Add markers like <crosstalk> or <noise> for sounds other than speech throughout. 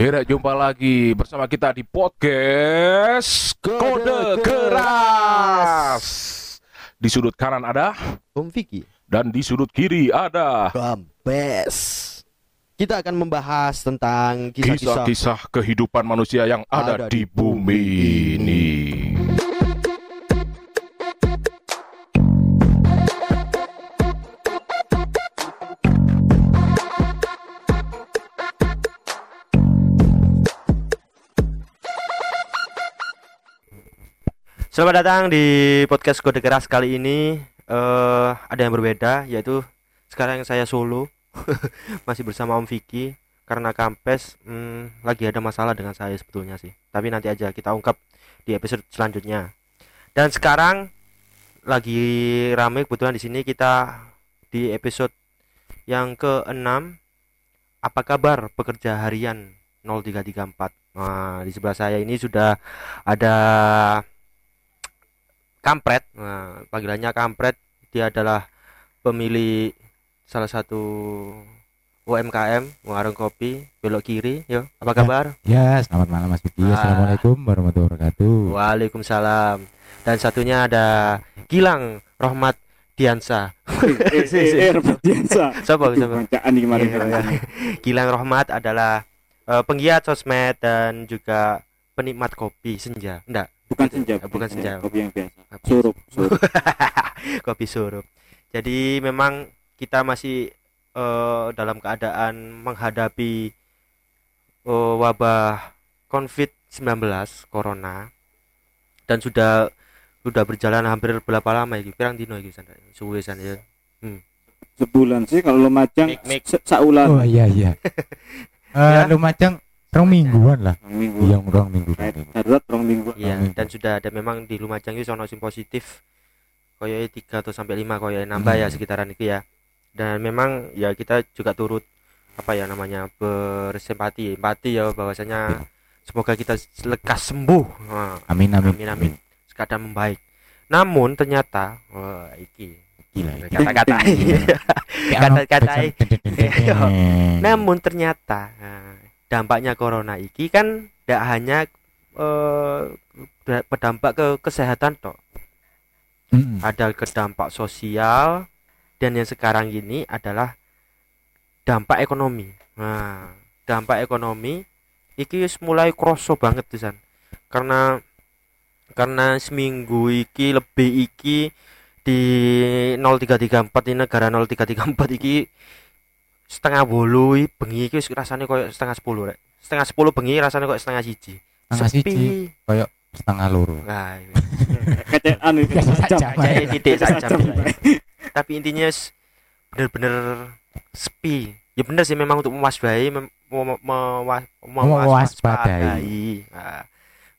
Akhirnya jumpa lagi bersama kita di podcast Kode Keras. Di sudut kanan ada Om Vicky dan di sudut kiri ada Gambes Kita akan membahas tentang kisah-kisah kehidupan manusia yang ada, Ada di di bumi bumi ini. Selamat datang di podcast Kode Keras kali ini. Eh ada yang berbeda yaitu sekarang saya solo. <laughs> Masih bersama Om Vicky. Karena Kampes hmm, lagi ada masalah dengan saya sebetulnya sih. Tapi nanti aja kita ungkap di episode selanjutnya. Dan sekarang lagi rame kebetulan di sini kita di episode yang ke-6 apa kabar pekerja harian? 0334 nah di sebelah saya ini sudah ada kampret. Nah, panggilannya kampret dia adalah pemilik salah satu UMKM warung kopi belok kiri. Yo apa kabar? Ya, selamat malam Mas Vicky. Ah. Assalamualaikum warahmatullahi wabarakatuh. Waalaikumsalam. Dan satunya ada Gilang Rohmat Diansa. Eh, eh, <laughs> eh, siapa siapa? kemarin. Iya, <laughs> Gilang Rohmat adalah eh, penggiat sosmed dan juga penikmat kopi senja. Enggak Bukan senja, Eh, bukan senja. Kopi yang biasa. Surup, surup. <laughs> kopi surup. Jadi memang kita masih eh, dalam keadaan menghadapi eh, wabah COVID-19 corona dan sudah sudah berjalan hampir berapa lama ini? Pirang dino iki Sandra? Suwe san ya. Sebulan sih kalau Lumajang Mik. Oh iya iya. <laughs> Ya. Eh Lumajang rong mingguan lah. Rong minggu. Iya, rong minggu. Kayak darurat rong minggu. Iya, dan sudah ada memang di Lumajang itu sono sing positif. Koyo 3 atau sampai 5 koyo nambah ya Hmm. sekitaran itu ya. Dan memang ya kita juga turut apa ya namanya bersimpati, empati ya bahwasanya semoga kita lekas sembuh. Nah, Amin amin. amin amin. Sekadar membaik. Namun ternyata wah iki Gila. kata-kata <laughs> Kata-kata <laughs> Iya. Namun ternyata nah, dampaknya corona iki kan tidak hanya eh, ber- berdampak ke kesehatan toh, Mm. ada ke dampak sosial dan yang sekarang ini adalah dampak ekonomi. Nah, dampak ekonomi iki mulai kroso banget tuh San. Karena karena seminggu iki lebih iki di 0334 ini negara 0334 iki setengah bolu bengi iki wis rasane koyo setengah sepuluh rek. Setengah sepuluh bengi rasane koyo setengah siji. Setengah Sepi. siji. Koyo setengah loro. Nah, iya. Itu saja, Mas. Kayak titik saja. Tapi intinya bener-bener sepi. Ya bener sih memang untuk mewaspadai mem- mem- mewa- mewaspadai. Nah,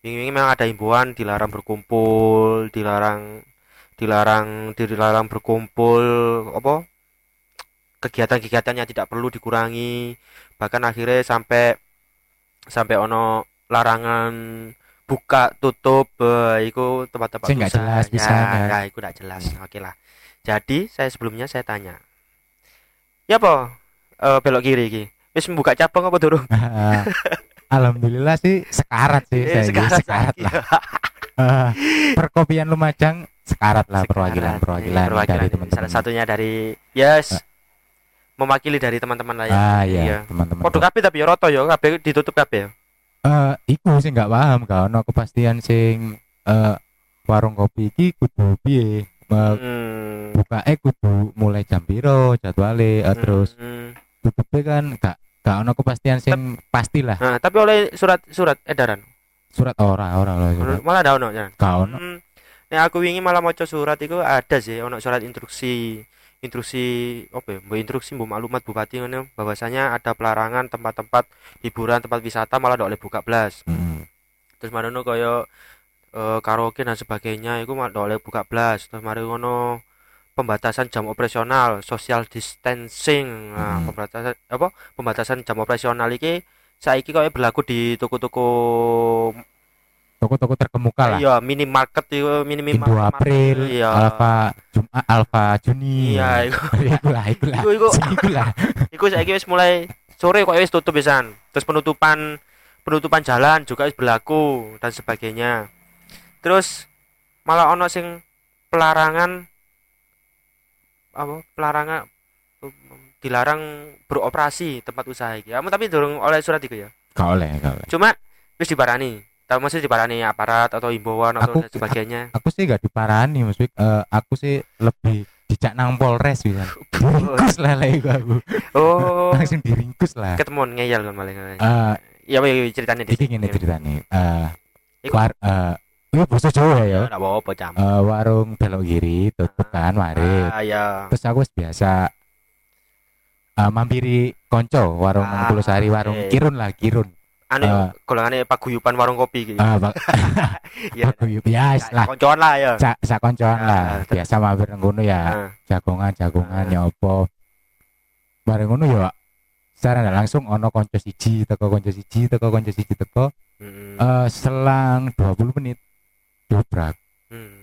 ini memang ada himbauan dilarang berkumpul, dilarang dilarang dilarang berkumpul apa kegiatan-kegiatan yang tidak perlu dikurangi. Bahkan akhirnya sampai sampai ono larangan buka tutup eh, iku tempat-tempat Sing nggak jelas bisa, ya, ya, iku nggak jelas. Oke lah jadi saya sebelumnya saya tanya. Ya apa? Eh, belok kiri iki. Wis membuka cabang apa durung? <laughs> Alhamdulillah sih sekarat sih Eh, saya sekarat. lagi. lah. <laughs> Eh, perkopian Lumajang sekarat lah Sekarang, perwakilan perwakilan dari perwakilan. teman-teman. salah satunya dari yes mewakili dari teman-teman lain Ah iya, teman-teman. Podo kabeh tapi ya roto ya, kabeh ditutup kabeh. ya. Eh, iku sih nggak paham gak ono kepastian sing eh warung kopi iki kudu piye Eh, Hmm. buka eh kudu mulai jam piro jadwale eh, terus Hmm. tutupnya kan gak gak ono kepastian sing pasti lah Nah, tapi oleh surat-surat edaran. surat ora ora loh surat Malah ada ono ya. gak ono Hmm. Nek aku wingi malah maca surat itu ada sih ono surat instruksi instruksi apa ya mbok instruksi mbok maklumat bupati ngono bahwasanya ada pelarangan tempat-tempat hiburan tempat wisata malah ndak boleh buka blas Mm. terus marono kaya eh, karaoke dan sebagainya itu malah ndak boleh buka blas terus mari ngono pembatasan jam operasional social distancing nah, Hmm. pembatasan apa pembatasan jam operasional iki saiki kaya berlaku di toko-toko toko-toko terkemuka lah iya minimarket itu mini Indo April iya Alfa Jumat Alfa Juni iya <laughs> iku iku lah iku lah <laughs> Iku- iku. iku lah iku saiki wis mulai sore kok wis tutup pisan terus penutupan penutupan jalan juga wis berlaku dan sebagainya terus malah ono sing pelarangan apa pelarangan dilarang beroperasi tempat usaha iki. Kamu tapi durung oleh surat itu ya. Gak oleh, gak oleh. Cuma wis diparani. Tahu maksudnya diparani aparat atau himbauan atau Aku- dan sebagainya. Aku sih gak diparani, Mas Wik. Eh, aku sih lebih dijak nang Polres bisa. <laughs> Diringkus lah lah iku aku. Oh, <laughs> Langsung diringkus lah. ketemu ngeyel kan malah. Eh, Iya, iya, iya, ceritanya iki ngene ceritane. Eh, Iku- war eh Iya bahasa Jawa ya. Enggak apa-apa, Cam. Eh, warung belok kiri tutup kan mari. Ah, ya. Terus aku biasa eh, mampiri konco warung Ah, Sari warung oke. Kirun lah Kirun. Anu Eh. golongane paguyuban warung kopi gitu. Ah, bak <laughs> Iya. ya wis lah. Koncoan lah ya. Sak sak koncoan Ah, lah. Biasa mampir nang kono ya. Ah, jagongan jagongan ya apa bareng ngono ya secara nggak langsung ono konco siji teko konco siji teko konco siji teko mm, eh selang 20 menit dobrak hmm.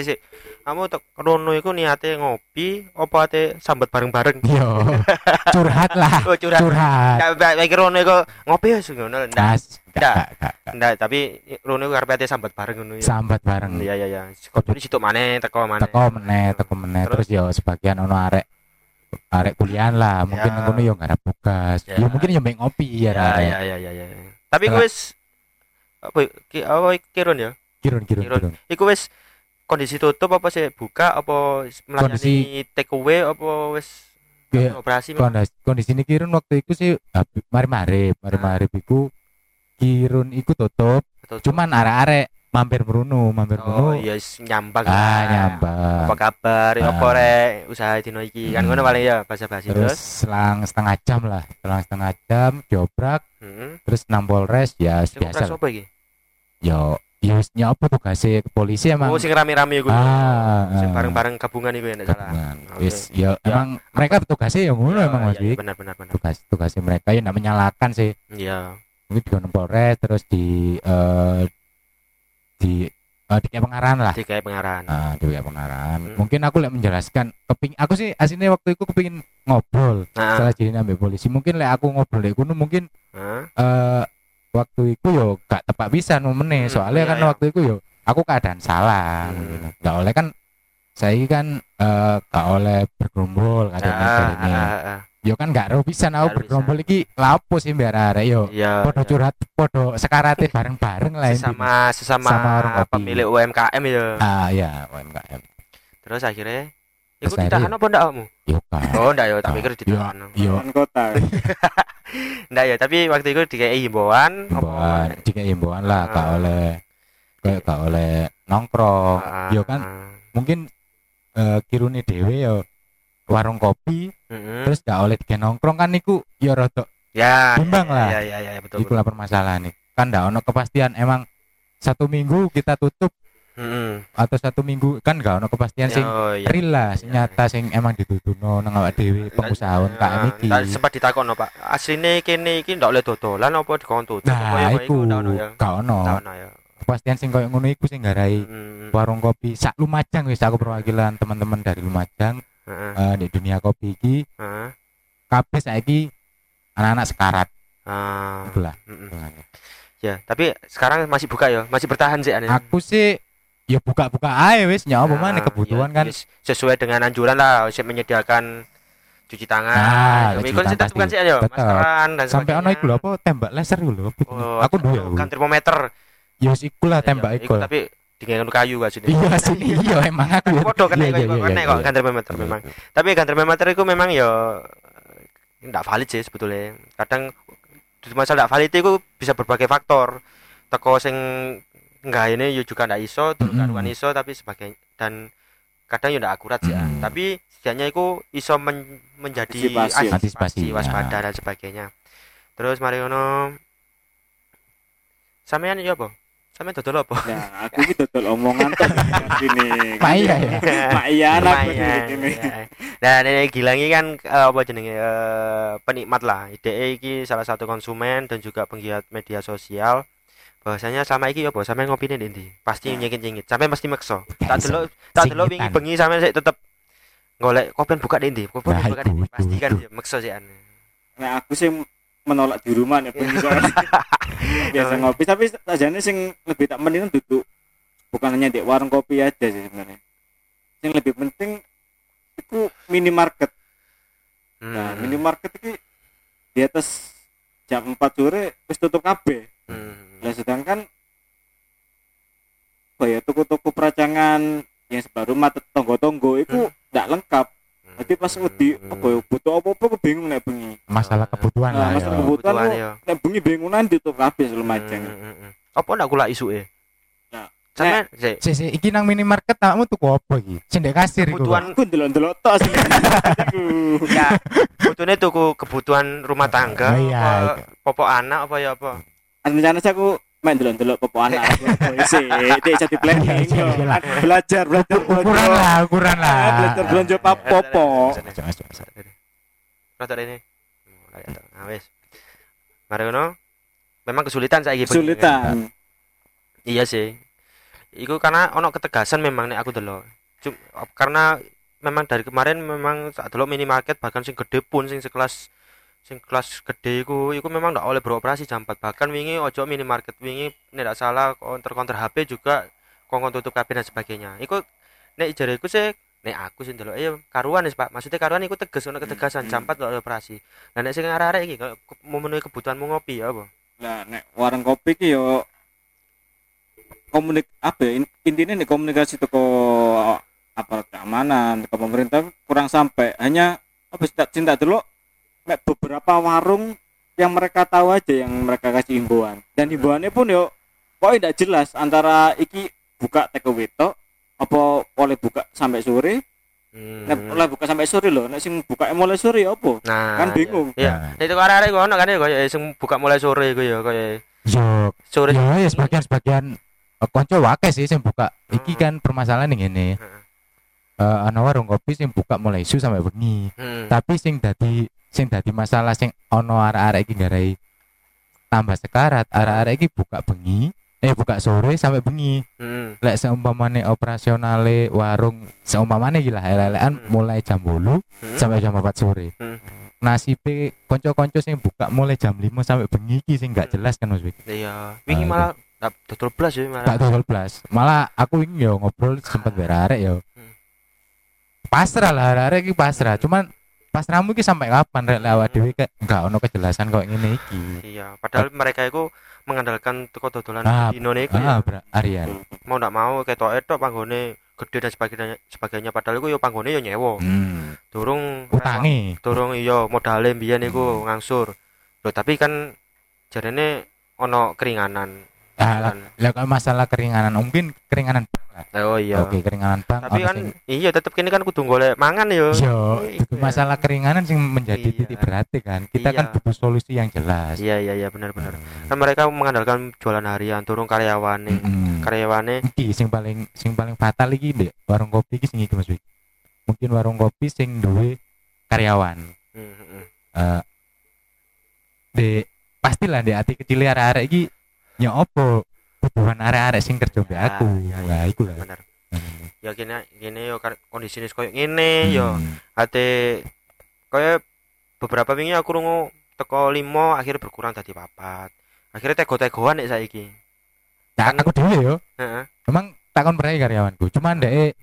Cik. kamu tek rono iku niate ngopi apa ate sambat bareng-bareng? yo curhat lah Oh, curhat. curhat Kayak baik rono iku ngopi ya ngono. Ndak, Nas, gak, Nggak. gak, gak, gak. ndak, tapi rono iku karepe ate sambat bareng ngono ya. sambat bareng Iya iya iya. Kudu situk maneh teko maneh. teko meneh teko meneh Terus? terus yo sebagian ono arek arek kuliah lah mungkin Ya. nang kono yo ada tugas Ya. yo mungkin yo ngopi ya Ya arek ya ya ya ya. Tapi wis apa ki apa kirun ya? kirun Kirun. kirun Iku wis kondisi tutup apa sih? Buka apa melayani Kondisi- take away apa wis Kayak operasi kondisi kondisi ini kirun waktu itu sih mari mari mari Ah. mari iku kirun iku tutup Tutup. cuman arek-arek mampir merunu mampir oh merunu iya wis nyambang. Ah nyambang. Apa kabar? Ah. apa rek? Usaha dino iki? Kan Hmm. ngono paling ya basa-basi terus terus. selang setengah jam lah selang setengah jam jobrak heeh terus nang Polres ya sing biasa apa iki? Yo yo wis nyopo tugasnya ke polisi emang oh sing rame-rame iku. Ah, sing ah. bareng-bareng gabungan iku ya nek salah. Oke. wis yo emang mereka tugasnya yang ngono Ya, emang Mas Wik. benar benar benar. Tugas tugasnya mereka ya nggak menyalahkan sih. Iya. Mungkin di Polres terus di eh di eh, di kayak pengarahan lah. Di kayak pengarahan nah di kayak pengarahan Hmm. mungkin aku lek menjelaskan keping aku sih aslinya waktu itu kepingin ngobrol. Nah setelah jadi ambil polisi. Mungkin lek aku ngobrol lek kuno mungkin eh waktu itu yo gak tepat bisa nomene Hmm, soalnya iya, kan iya. waktu itu yo aku keadaan salah Hmm. mungkin. gak oleh kan saya kan eh gak oleh bergerombol Ah, kadang ini ah, ah, ah. yo kan gak ro bisa aku ro bergerombol iki lapo sih biar arek yo iya podo iya. curhat podo sekarate <laughs> bareng-bareng lah sesama sesama Sama orang pemilik UMKM ya ah ya UMKM terus akhirnya Iku ditahan apa ndak kamu? yo kan Oh ndak ya, tak Ah, pikir iya. ditahan. yo Kan kota <laughs> Ndak ya, tapi waktu itu dikai himbauan himbauan jika himbauan lah gak Ah. oleh kayak gak oleh nongkrong Ah, yo kan ah. mungkin eh kirune dhewe yo warung kopi terus gak oleh digawe nongkrong kan niku yo rada ya bimbang ya, lah. Ya ya ya betul. iku lah permasalahan nih kan gak ono kepastian emang satu minggu kita tutup Heeh. atau satu minggu kan gak ono kepastian sing Oh iya. real lah sing Iya, nyata sing emang dituduhno nang awak dhewe pengusaha UMKM iki Nah, sempat ditakono, Pak. Asline kene iki ndak oleh dodolan apa dikon tutup? Nah ya, iku ya. gak ono ono ya. kepastian sing koyo ngono iku sing garai Mm, warung kopi sak Lumajang wis aku perwakilan teman-teman dari Lumajang Heeh. eh, di dunia kopi iki Heeh. kabeh saiki anak-anak sekarat Ah. itulah hitungannya. Ya, tapi sekarang masih buka ya, masih bertahan sih aneh. aku sih ya buka-buka aja wis. Nyawa Nah, mana kebutuhan ya, kan. yes, sesuai dengan anjuran lah saya menyediakan cuci tangan. Nah, Tapi cuci tangan tetep bukan sih ya Tetep. maskeran dan sampai ono iku lho apa? tembak laser iku lho Oh, aku duwe aku. kan termometer. Ya wis iku lah tembak Iya, iku lah. tapi dengan kayu gak sih? Iya sini iya emang aku ya. Podo kena Iya, kok iya, iya, kena iya, kok iya. kan termometer Iya, memang. iya. tapi kan termometer itu memang ya tidak valid sih sebetulnya. Kadang masalah tidak valid itu bisa berbagai faktor. Teko sing enggak ini ya juga ndak iso terus karuan iso tapi sebagai dan kadang ya ndak akurat sih ya. Mm. tapi setidaknya itu iso men- menjadi Antisipasi. Antisipasi, ya. waspada dan sebagainya terus mari ngono sampean ya apa sampean dodol apa Nah, aku iki dodol omongan tok sini. Pak <laughs> iya ya <laughs> Pak iya Lumayan, ini. ya. Nah, ini Gilang ini kan eh, apa jenenge eh, penikmat lah. IDE iki salah satu konsumen dan juga penggiat media sosial. Bahwasanya sama iki ya apa sampe ngopine ndi? Pasti nyengit-nyengit. Sampai mesti maksa. Tak delok tak delok Singitan. wingi bengi sampe sik tetep golek kopian buka ndi? Kopian Nah, buka itu, Pasti kan ya maksa sih an. Nah, aku sih menolak di rumah nih <laughs> soalnya. biasa ngopi tapi sajane sing lebih tak mending duduk bukan hanya di warung kopi aja sih sebenarnya yang lebih penting itu minimarket nah Hmm. minimarket itu di atas jam 4 sore wis tutup kabeh Hmm. Lah sedangkan apa ya toko-toko peracangan yang sebelah rumah tet- tonggo-tonggo itu tidak lengkap jadi pas wedi apa ya butuh apa-apa aku bingung nek bengi masalah kebutuhan Nah, lah masalah ya. kebutuhan Kebutuhan, ya. nek bengi bingungan ditutup kabeh selumajang Hmm, hmm, hmm. Apa ndak kula isuke? Nah, Sampeyan sik Si, si, iki nang minimarket takmu tuku apa iki? Sing ndek kasir iku. kebutuhan aku ndelok-ndelok tok sih <laughs> ya butuhnya tuku kebutuhan rumah tangga Oh, iya, apa popok anak apa ya apa rencana saya aku main delok-delok popo anak sih dia jadi planning Iya, iya, iya. belajar belajar Ukuran lah, ukuran lah. Ah, belajar belanja pap popo Rata ini. Mulai ada. Nah, wis. Mari ngono. Memang kesulitan saiki begini. kesulitan Iya sih. Iku karena ono ketegasan memang nek aku delok. Cum- karena memang dari kemarin memang saat delok minimarket bahkan sing gede pun sing sekelas sing kelas gede iku iku memang ndak oleh beroperasi jam 4 bahkan wingi ojo minimarket wingi nek salah counter-counter HP juga kongkon tutup kabin dan sebagainya. Iku nek jareku sih nek aku sih delok iya karuan wis Pak. Maksudnya karuan iku tegas ono ketegasan jam 4 ndak operasi. Lah nek sing arek-arek iki memenuhi kebutuhanmu ngopi ya apa? lah nek warung kopi ki yo komunik apa ya, in- intinya nih komunikasi toko aparat keamanan ke pemerintah kurang sampai hanya apa cinta dulu nek beberapa warung yang mereka tahu aja yang mereka kasih himbauan dan himbauannya pun yo kok tidak jelas antara iki buka take away tok, apa boleh buka sampai sore Hmm. nek oleh buka sampai sore loh nek sing buka mulai sore ya apa Nah, kan bingung Iya. Nek itu arek-arek kono kan ya kaya sing buka mulai sore iku ya kaya Yo, sore. yo ya sebagian sebagian eh, konco wakil sih sing buka. Iki Hmm. kan permasalahan ini. Heeh. Eh ana warung kopi sing buka mulai isu sampai bengi. Hmm. Tapi sing dadi sing dadi masalah sing ana arek-arek iki garai tambah sekarat, arek-arek iki buka bengi, eh buka sore sampai bengi. Hmm. Lek seumpamane operasionale warung seumpamane gila elek-elekan Hmm. mulai jam 8 Hmm. sampai jam 4 sore. Hmm. Nasibe konco-konco sing buka mulai jam 5 sampai bengi iki sing gak Hmm. jelas kan Mas. Iya. Wingi Ah, malah tak dodol blas ya malah. Gak total blas. Malah aku wingi yo ngobrol sempet berarek yo. Hmm. Pasrah lah iki pasrah. Cuman pasrahmu iki sampai kapan rek lek awak dhewe kayak gak ono kejelasan kok ngene iki. Iya, padahal mereka itu mengandalkan toko dodolan Ah, di Indonesia Ah, bra, Aryan. mau ndak mau ketok etok panggone gede dan sebagainya sebagainya padahal iku yo panggone yo nyewa. Hmm. Durung Utangi. durung iya modale mbiyen iku ngangsur. Loh, tapi kan jarene ono keringanan. Ah, lah, lah masalah keringanan mungkin keringanan. Oh iya. Oke, keringanan bank. Tapi kan sing- iya tetep kini kan kudu golek mangan yo. Yo, Iya. itu masalah keringanan sing menjadi Iya. titik berat kan. Kita kan Iya. butuh solusi yang jelas. Iya iya iya benar-benar. Kan mereka mengandalkan jualan harian, turun karyawan nih. Mm-mm. Karyawane Iki sing paling sing paling fatal iki Dek. warung kopi iki sing iki Mas. Mungkin warung kopi sing duwe karyawan. Hmm, hmm, Eh de pastilah di hati kecil arek-arek iki ya opo kebutuhan arek-arek sing kerja mbek Ya, aku. ya, ya. Wah, iku lah. benar. Ya gini gini yo kar- kondisi ini koyo ngene yo. Hmm. Ate koyo beberapa wingi aku rungu teko limo akhirnya berkurang tadi papat. Akhirnya tego-tegoan nek saiki. Nah, aku dhewe yo. Heeh. Emang takon berai karyawanku. Cuman dek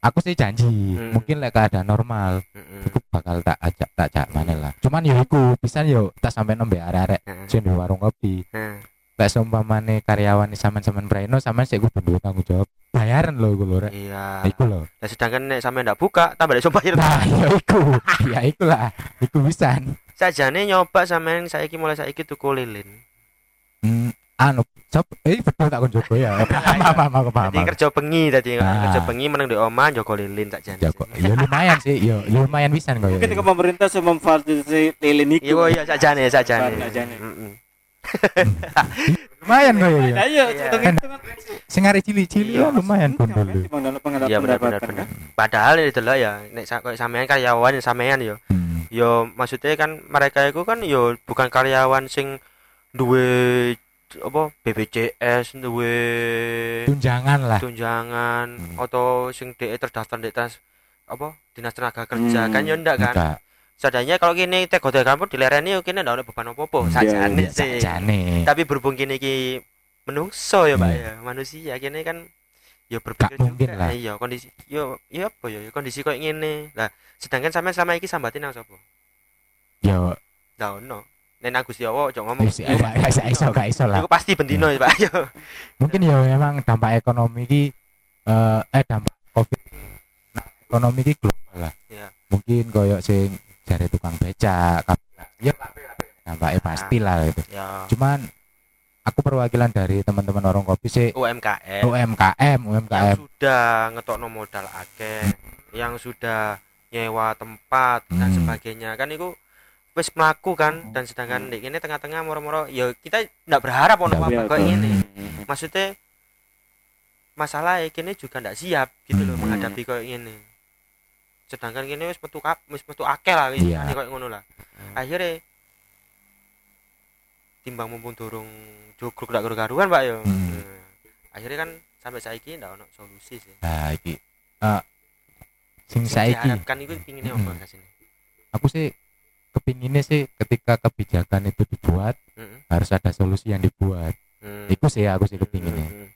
aku sih janji, Hmm. mungkin lek keadaan normal Heeh. aku bakal tak ajak tak ajak mana lah. Cuman yo iku pisan yo tak sampai nembe arek-arek sing di warung kopi. Heeh. Lek seumpamane karyawan sampean-sampean Braino sampean sik kudu duwe tanggung jawab. Bayaran lho iku lho rek. Iya. Iku lho. Lah sedangkan nek sampe ndak buka tambah iso bayar. Nah, <laughs> ya iku. ya iku lah. Iku pisan. Sajane nyoba sampean saiki mulai saiki tuku lilin. Hmm, anu sop eh betul tak kon jogo ya. Paham aku paham. Jadi kerja bengi tadi Ah. kerja bengi meneng di omah jogo lilin tak jane. Ya. Ya lumayan sih, yo lumayan pisan kok. ya. mungkin ke pemerintah sudah memfasilitasi lilin Iya itu iya sajane sajane. Sajane. Heeh. <laughs> Lumayan kok ya. Iya, Iya. hitung-hitungan. Sing arek cilik-cilik Iya, ya lumayan pun dulu. Iya benar benar benar. Padahal itu lah ya nek sampean karyawan sampean yo. Hmm. Yo maksudnya kan mereka itu kan yo bukan karyawan sing duwe apa BPJS duwe Tunjangan lah. tunjangan Hmm. atau sing DE terdaftar di tas apa dinas tenaga kerja Hmm. kan yo ndak kan. Sadanya kalau kini teh hotel kampus dilereni yo kini ndak ada beban apa-apa. Iya, Sajane Ya, sih. sakjane. Tapi berhubung kini ki menungso ya, Pak Iya. ya. Manusia kini kan ya Gak berpikir mungkin juga. lah. Iya, kondisi yo ya apa ya kondisi koyo ngene. Lah, sedangkan sampean selama iki sambatin nang sapa? Yo Ndak ono. Nek nang Gusti Allah ojo ngomong. wis iso- iso gak iso lah. Iku pasti bendino ya, Pak. Yo. Mungkin ya memang dampak ekonomi ki eh eh dampak Covid nah, ekonomi ki global lah. Iya. Mungkin koyo sing jare tukang becak, ya dampaknya pasti lah gitu. Ya. Cuman aku perwakilan dari teman-teman orang kopi sih UMKM. UMKM, yang UMKM. sudah ngetokno modal akeh, yang sudah nyewa tempat dan Hmm. sebagainya kan itu wis melaku kan dan sedangkan di ini tengah-tengah moro-moro ya kita ndak berharap ono apa kok ini Hmm. maksudnya masalah ini juga ndak siap gitu loh Hmm. menghadapi kok ini sedangkan ini wis metu kap wis metu akeh lah wis kok ngono lah. Akhirnya timbang mumpung durung jugruk ndak karu-karuan Pak yo. Hmm. Nah, akhirnya kan sampai saiki ndak ono solusi sih. Nah, iki. Eh sing saiki. diharapkan itu pinginnya apa Mm-mm. kasih aku sih kepinginnya sih ketika kebijakan itu dibuat harus ada solusi yang dibuat. Itu sih aku sih kepinginnya.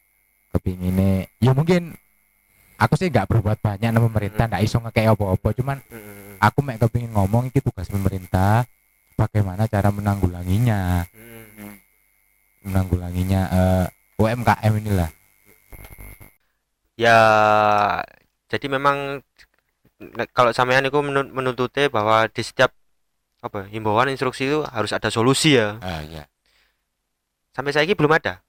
Kepinginnya ya mungkin aku sih nggak berbuat banyak nang pemerintah nggak iso ngekek apa-apa. Cuman aku mek kepingin ngomong iki tugas pemerintah bagaimana cara menanggulanginya. Menanggulanginya eh, UMKM inilah. Ya jadi memang kalau sampean itu menun- menuntutnya bahwa di setiap apa himbauan instruksi itu harus ada solusi ya. Ah ya sampai saya belum ada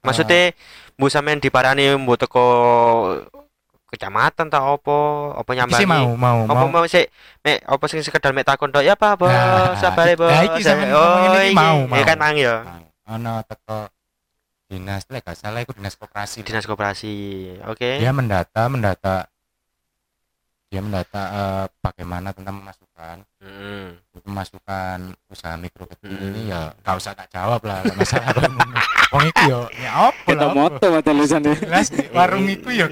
maksudnya bu sampean diparani bu teko kecamatan tak apa? Iki nyambangi? mau mau apa mau. mau sih mek apa sing sekedar mek takon tok ya apa bos Nah, sabare bos nah, iki sampean oh iki mau, Ya mau. kan mang ya ono teko dinas lek gak salah itu dinas koperasi dinas koperasi oke. Dia mendata mendata dia mendata eh, bagaimana tentang pemasukan. Mm. pemasukan usaha mikro kecil Mm. ini ya gak usah tak jawab lah masalah. <laughs> Wong iku yo ya apa kita moto mata tulisannya jelas warung iku ya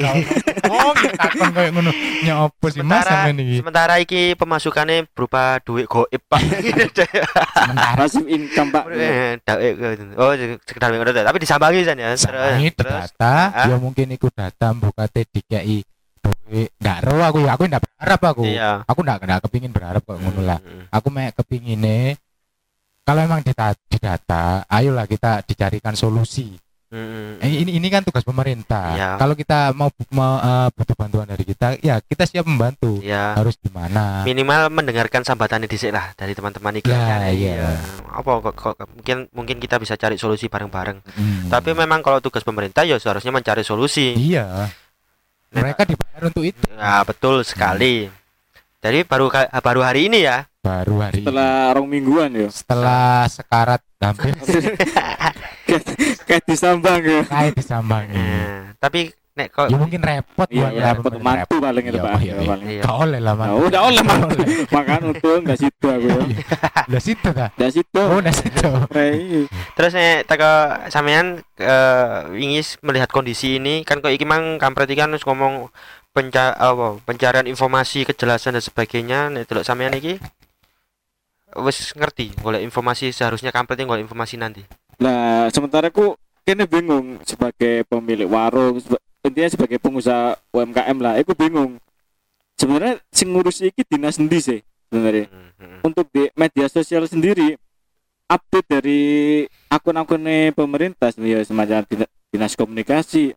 oh ya takon koyo ngono ya apa sih mas sementara sampean iki? sementara iki pemasukannya berupa duit goib pak. Sementara. Pasif income pak. Eh, oh sekedar ngono tapi disambangi san ya. Terus data ya mungkin iku data buka DKI duit. Ndak ro aku ya aku ndak berharap aku. Iya. Aku ndak ndak kepingin berharap kok ngono lah. Aku mek kepingine kalau emang data, didata ayolah kita dicarikan solusi. Mm, mm. Eh, ini ini kan tugas pemerintah. Iya. kalau kita mau, mau eh, butuh bantuan dari kita ya kita siap membantu. Ya harus gimana minimal mendengarkan sambatannya dhisik lah dari teman-teman iki. Lah, kan, iya. apa kok, kok- mungkin mungkin kita bisa cari solusi bareng-bareng. Hmm. tapi memang kalau tugas pemerintah ya seharusnya mencari solusi. Iya mereka dibayar untuk itu. Ya betul sekali. Jadi baru baru hari ini ya baru hari setelah rong mingguan ya? Setelah sekarat hampir. <laughs> Kayak disambang ya? Kayak disambangi Eh, tapi nek kok ya mungkin repot iya buat ya dapat mungkin mantu paling itu Iya, pak. iya, Ya, iya. paling. Iya. Gak oleh lah man Nah, udah oleh mantu <laughs> makan untung nggak situ aku ya. <laughs> Lah situ dah. nggak situ. Oh, udah situ. Terus nek teko sampean eh ingin melihat kondisi ini kan kok iki mang kampret iki kan wis ngomong penca apa pencarian informasi kejelasan dan sebagainya nek delok sampean iki wis ngerti golek informasi seharusnya kampret golek informasi nanti Nah, sementara aku kene bingung sebagai pemilik warung, seba- intinya sebagai pengusaha UMKM lah, aku bingung. Sebenarnya sing ngurus iki dinas endi sih sebenarnya. Hmm, hmm. Untuk di media sosial sendiri update dari akun-akunnya pemerintah sebenarnya semacam dina- dinas komunikasi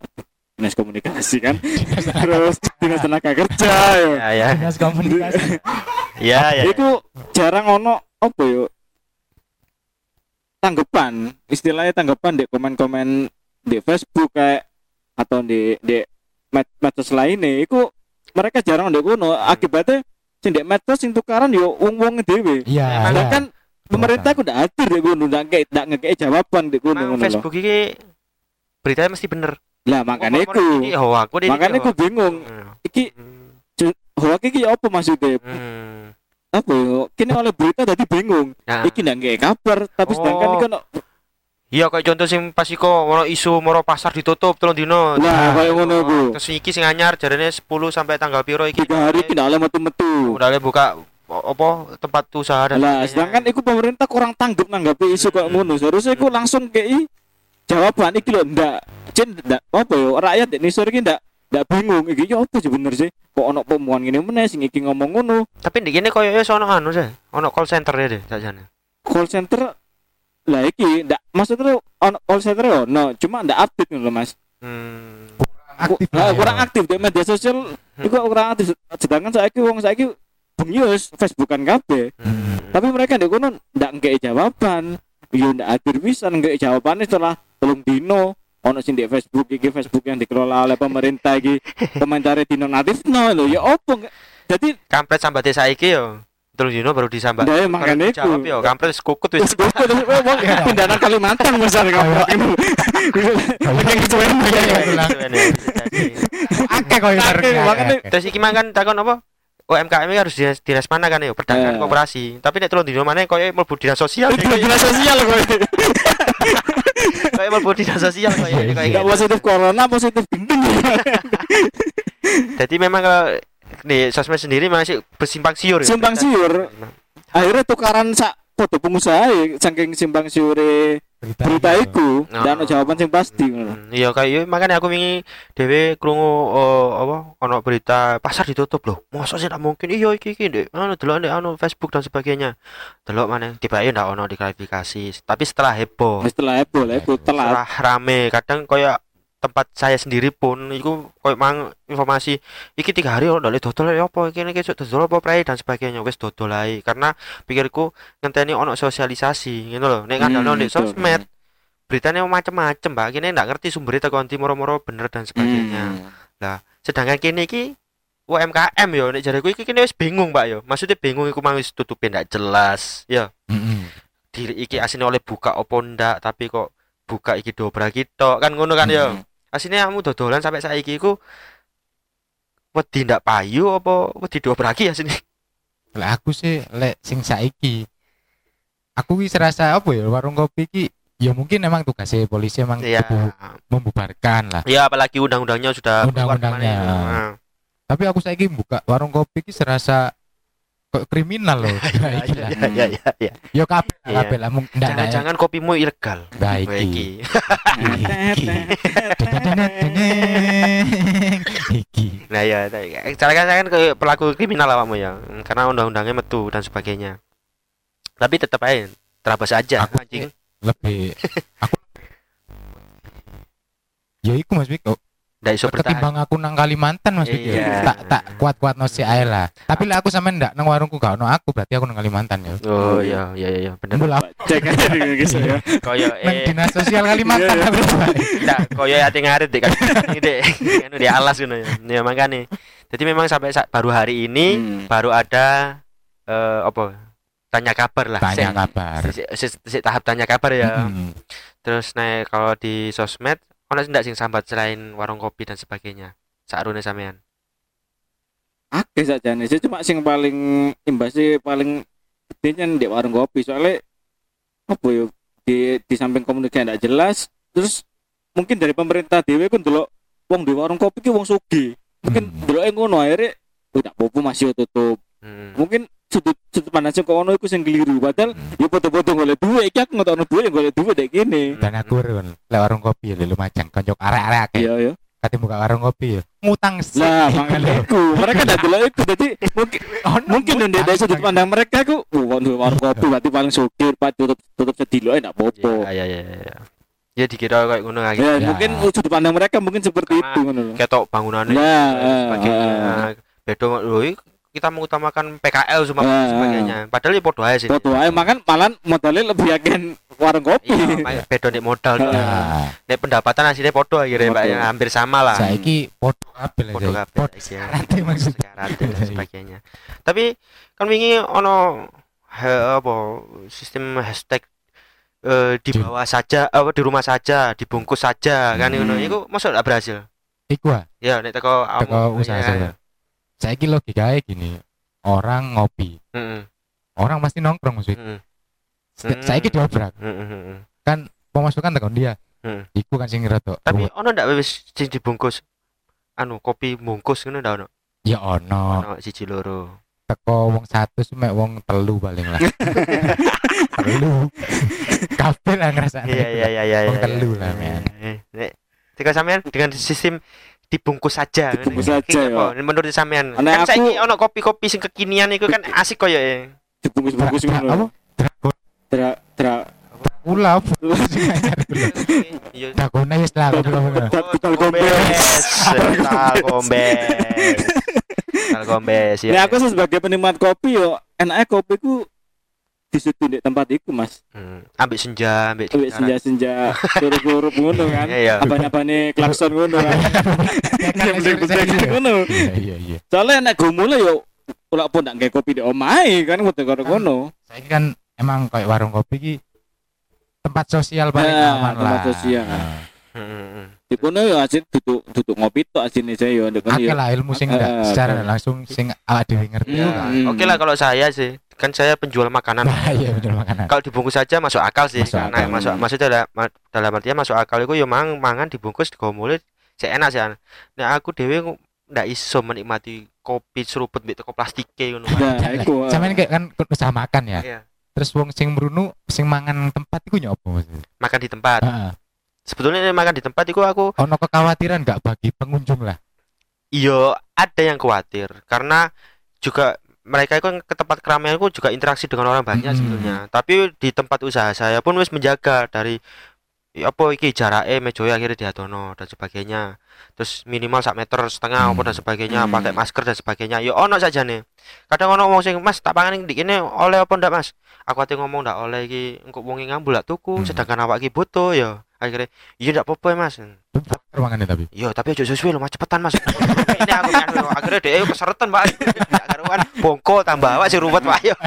dinas komunikasi kan <laughs> terus dinas tenaga kerja ya ya ya Dinas komunikasi. <laughs> ya ya itu jarang ono apa yo? Tanggapan istilahnya tanggapan di komen-komen di Facebook kayak atau di di med- medsos lainnya itu mereka jarang di kuno akibatnya sing di medsos sing tukaran yo wong wong dewe Iya, iya. kan pemerintah udah atur di kuno nggak kayak nggak ngekei jawaban di kuno ngono loh Facebook iki beritanya mesti bener. Lah makanya iku. hoak, kok ini makanya aku bingung. Hmm, iki hmm, hoak iki apa maksudnya hmm. apa yo kini oleh berita tadi bingung Nah. iki nggak ngekei kabar tapi sedangkan Oh. iki ono Iya kayak contoh sing pas iku ono isu moro pasar ditutup telung dino. Nah, kayak ngono ku. Terus iki sing anyar jarane 10 sampai tanggal piro iki. tiga hari tidak oleh metu-metu Udah boleh buka apa tempat usaha dan lah sedangkan iku pemerintah kurang tanggap nanggapi isu kayak ngono seharusnya iku langsung kei jawaban iki lho ndak Cin ndak apa yo rakyat di Indonesia iki ndak ndak bingung iki yo apa sebener sih? Kok ono pemuan ngene meneh sing iki ngomong ngono? Tapi di kene koyo wis ono anu sih ono call center ya deh sakjane. Call center lah iki ndak maksudnya ono call center ono cuma ndak update ngono lho Mas. Hmm. aktif lah ya. kurang aktif di media sosial iku kurang aktif. Sedangkan saiki wong saiki bengius Facebookan kabeh. Hmm. tapi mereka ndek kono ndak ngekei jawaban. Yo ndak akhir bisa ngekei jawabannya setelah telung dino ono sing di Facebook iki Facebook yang dikelola oleh pemerintah iki. Komentare dino natif no lho ya opo jadi kampret sambat saiki yo terus dino baru disambat. Ndak makane Baru dijawab iku yo kampret kukut wis kok wong pindahan Kalimantan misalnya kamu Kayak kecuali akeh koyo Akeh, makanya- akeh. terus iki mang kan takon apa? UMKM harus di dinas mana kan yo perdagangan Eh. koperasi tapi nek telung dino mana koyo mlebu dinas sosial. Itu dinas sosial kok koyo mlebu dinas sosial koyo Iya, koyo Enggak gitu. positif corona, positif gendeng. jadi memang kalau nih sosmed sendiri masih bersimpang siur ya. Simpang siur. Akhirnya tukaran sak foto pengusaha ya, saking simpang siure berita iya. iku, dan ono Oh. jawaban sing pasti ngono. Hmm, Iya kayak iya, makanya aku wingi dhewe krungu oh, apa ono berita pasar ditutup loh. Masa sih tidak mungkin? Iya iki iki Dek. Anu delok ndek anu Facebook dan sebagainya. Delok mana tiba ndak ono diklarifikasi. Tapi setelah heboh, Setelah heboh, heboh telat. setelah rame, kadang koyo tempat saya sendiri pun iku koyo mang informasi iki tiga hari ono ndek dodol ya apa iki iki dodol apa prei? Dan sebagainya. Wis dodol ae karena pikirku ngenteni ono sosialisasi gitu loh nek kan betul. sosmed beritanya macam-macam mbak. Kini nggak ngerti sumbernya tekonti moro-moro bener dan sebagainya. Hmm. sedangkan kini iki UMKM yo nek jariku iki kini wis bingung mbak yo. Maksudnya bingung iku mang wis tutupin ndak jelas ya diri iki asine oleh buka opo ndak tapi kok buka iki dobra gitu kan ngono kan yo Asine kamu dodolan sampai saiki iku wedi ndak payu apa wedi dobraki ya sini Lah aku sih lek sing saiki aku wis rasa apa ya warung kopi iki ya mungkin emang tugasnya polisi emang ya membubarkan lah ya apalagi undang-undangnya sudah Undang-undangnya. Nah. tapi aku saiki buka warung kopi iki serasa kok kriminal loh. <laughs> Nah, iki lah. ya ya ya ya yo kabeh Iya. kabeh lah. Mung jangan-jangan kopimu ilegal. Wah, iki. iki. Nah ya, cara kan pelaku kriminal awakmu ya, karena undang-undangnya metu dan sebagainya. Tapi tetap aja terabas aja Aku anjing. lebih aku <laughs> ya iku Mas Miko Ndak iso bertahan. ketimbang aku nang Kalimantan Mas Iya. tak tak kuat-kuat no si ae lah tapi lah aku sampe ndak nang warungku gak ono aku berarti aku nang Kalimantan ya Oh iya iya iya bener. Mbul aku Cek aja di guys ya. Koyo nang eh dinas sosial Kalimantan Iya, iya. aku ndak koyo ati ngarit deh kan. Dek, anu di alas ngono ya. Ya makane. Jadi memang sampai sa- baru hari ini Hmm. baru ada eh apa? Tanya kabar lah. tanya kabar sik- sik- sik tahap tanya kabar ya. Mm-mm. Terus naik kalau di sosmed ono ndak sing sambat selain warung kopi dan sebagainya. Sakrune sampean. Akeh saja nih, cuma sing paling imbasnya paling gedenya di warung kopi soalnya apa ya di di samping komunikasi ndak jelas terus mungkin dari pemerintah dewe kan dulu wong di warung kopi ki wong sugi mungkin Hmm. dulu ngono akhirnya udah popo masih tutup Hmm. mungkin sudut sudut pandang sing kono iku sing keliru. Padahal ya foto-foto golek duit. Iki aku ngetokno duit yang golek duit dek gini. Dan aku run lek warung kopi ya lu macam konjok arek-arek akeh. Iya iya. Kate buka warung kopi ya ngutang sih lah makanya iku mereka ndak dulu iku jadi mungkin <laughs> mungkin ngutang. dari sudut pandang mereka aku oh waduh, warung kopi berarti paling sugih pak tutup tutup sedilo ndak popo Ya, ya, ya, ya. Ya dikira kayak ngono lagi. ya, Ya. mungkin sudut pandang mereka mungkin seperti Karena itu ngono loh Ketok bangunannya Nah, sebagainya. eh. Bedo loh, i- kita mengutamakan PKL semua Eh, sebagainya. Padahal ya podo aja sih. foto aja makan malah modalnya lebih yakin warung kopi Iya, bedo nek modal. Nah, Nek pendapatan hasilnya podo akhirnya Pak Podo. ya hampir sama lah. saiki podo kabeh lah Podo Podo ya. syaratnya maksudnya Syarat dan sebagainya. Tapi kan wingi ono he- apa sistem hashtag eh, di bawah saja apa di rumah saja dibungkus saja kan Hmm. ngono iku mosok gak berhasil iku ah ya nek teko teko awakmu- usaha ya, saya saiki logikanya gini orang ngopi Heeh. orang pasti nongkrong maksudnya Heeh. Sa- saiki diobrak Heeh, heeh. pemasukan tekan dia Hmm. iku kan sing rada Tapi ono ndak wis sing dibungkus anu kopi bungkus ngono ndak ono. ya ono Ono siji loro. teko wong satu mek wong telu paling lah <laughs> telu kabeh lah ngerasa iya iya iya iya Wong iya, telu iya. lah, men. Eh, nek jika sampean dengan sistem dibungkus saja. Dibungkus saja, ini apa? menurut sampean. Nek kan aku- saiki ono kopi-kopi sing kekinian itu kan asik koyo ya dibungkus-bungkus Dra- ngono. apa? Dragon Dra dra ula Dragona wis lah aku bilang. Betul, kombes Tal kombes Tal kombes ya. Aku sebagai penikmat kopi yo enaknya kopi ku disudu di tempat iku Mas. Hmm, ambil senja ambil Ambil senja-senja suruh-suruh ngono kan. <laughs> Iya, iya. Apa-apane klakson ngono kan. <laughs> Bener-bener ngono. Iya iya iya. Soalnya nek go mulai yo ora pun ndak gawe kopi di omahe kan kudu karo kono. Saya kan emang kayak warung kopi ki tempat sosial paling Ya, aman tempat lah. sosial. Nah, Hmm. Di kono yo asin duduk duduk ngopi tok asine saya yo ndek lah ilmu sing nggak secara langsung sing awak dhewe ngerti Hmm, hmm. Oke lah kalau saya sih kan saya penjual makanan Nah, <laughs> iya bener makanan. kalau dibungkus saja masuk akal sih Masuk nah, akal. masuk maksudnya dalam, ma- dalam artian masuk akal itu ya mang mangan dibungkus saya enak sih nah aku dewe ndak iso menikmati kopi seruput mbek teko plastike ngono Nah, iku. <laughs> ah. Sampeyan kayak kan usaha makan ya. Iya. Terus wong sing mrunu sing mangan tempat iku nyopo makan di tempat Heeh. sebetulnya makan di tempat itu aku Ono kekhawatiran nggak bagi pengunjung lah. iyo ada yang khawatir karena juga mereka itu kan ke tempat keramaian itu juga interaksi dengan orang banyak Hmm. sebetulnya tapi di tempat usaha saya pun wis menjaga dari ya apa iki jarake mejoya akhirnya diadono dan sebagainya terus minimal sak meter setengah apa Hmm. dan sebagainya Hmm. pakai masker dan sebagainya ya ono saja nih kadang ono wong sing mas tak pangan di kene oleh apa ndak mas aku ate ngomong ndak oleh iki engko wong ngambul lak tuku Hmm. sedangkan awak iki butuh ya akhirnya iya ndak apa-apa mas Ruangannya tapi. Yo, tapi aja sesuai lo, mas cepetan mas. <laughs> Ini aku kan akhirnya dia keseretan pak. Gak <laughs> karuan, bongko tambah awak sih ruwet pak. Yo. <laughs>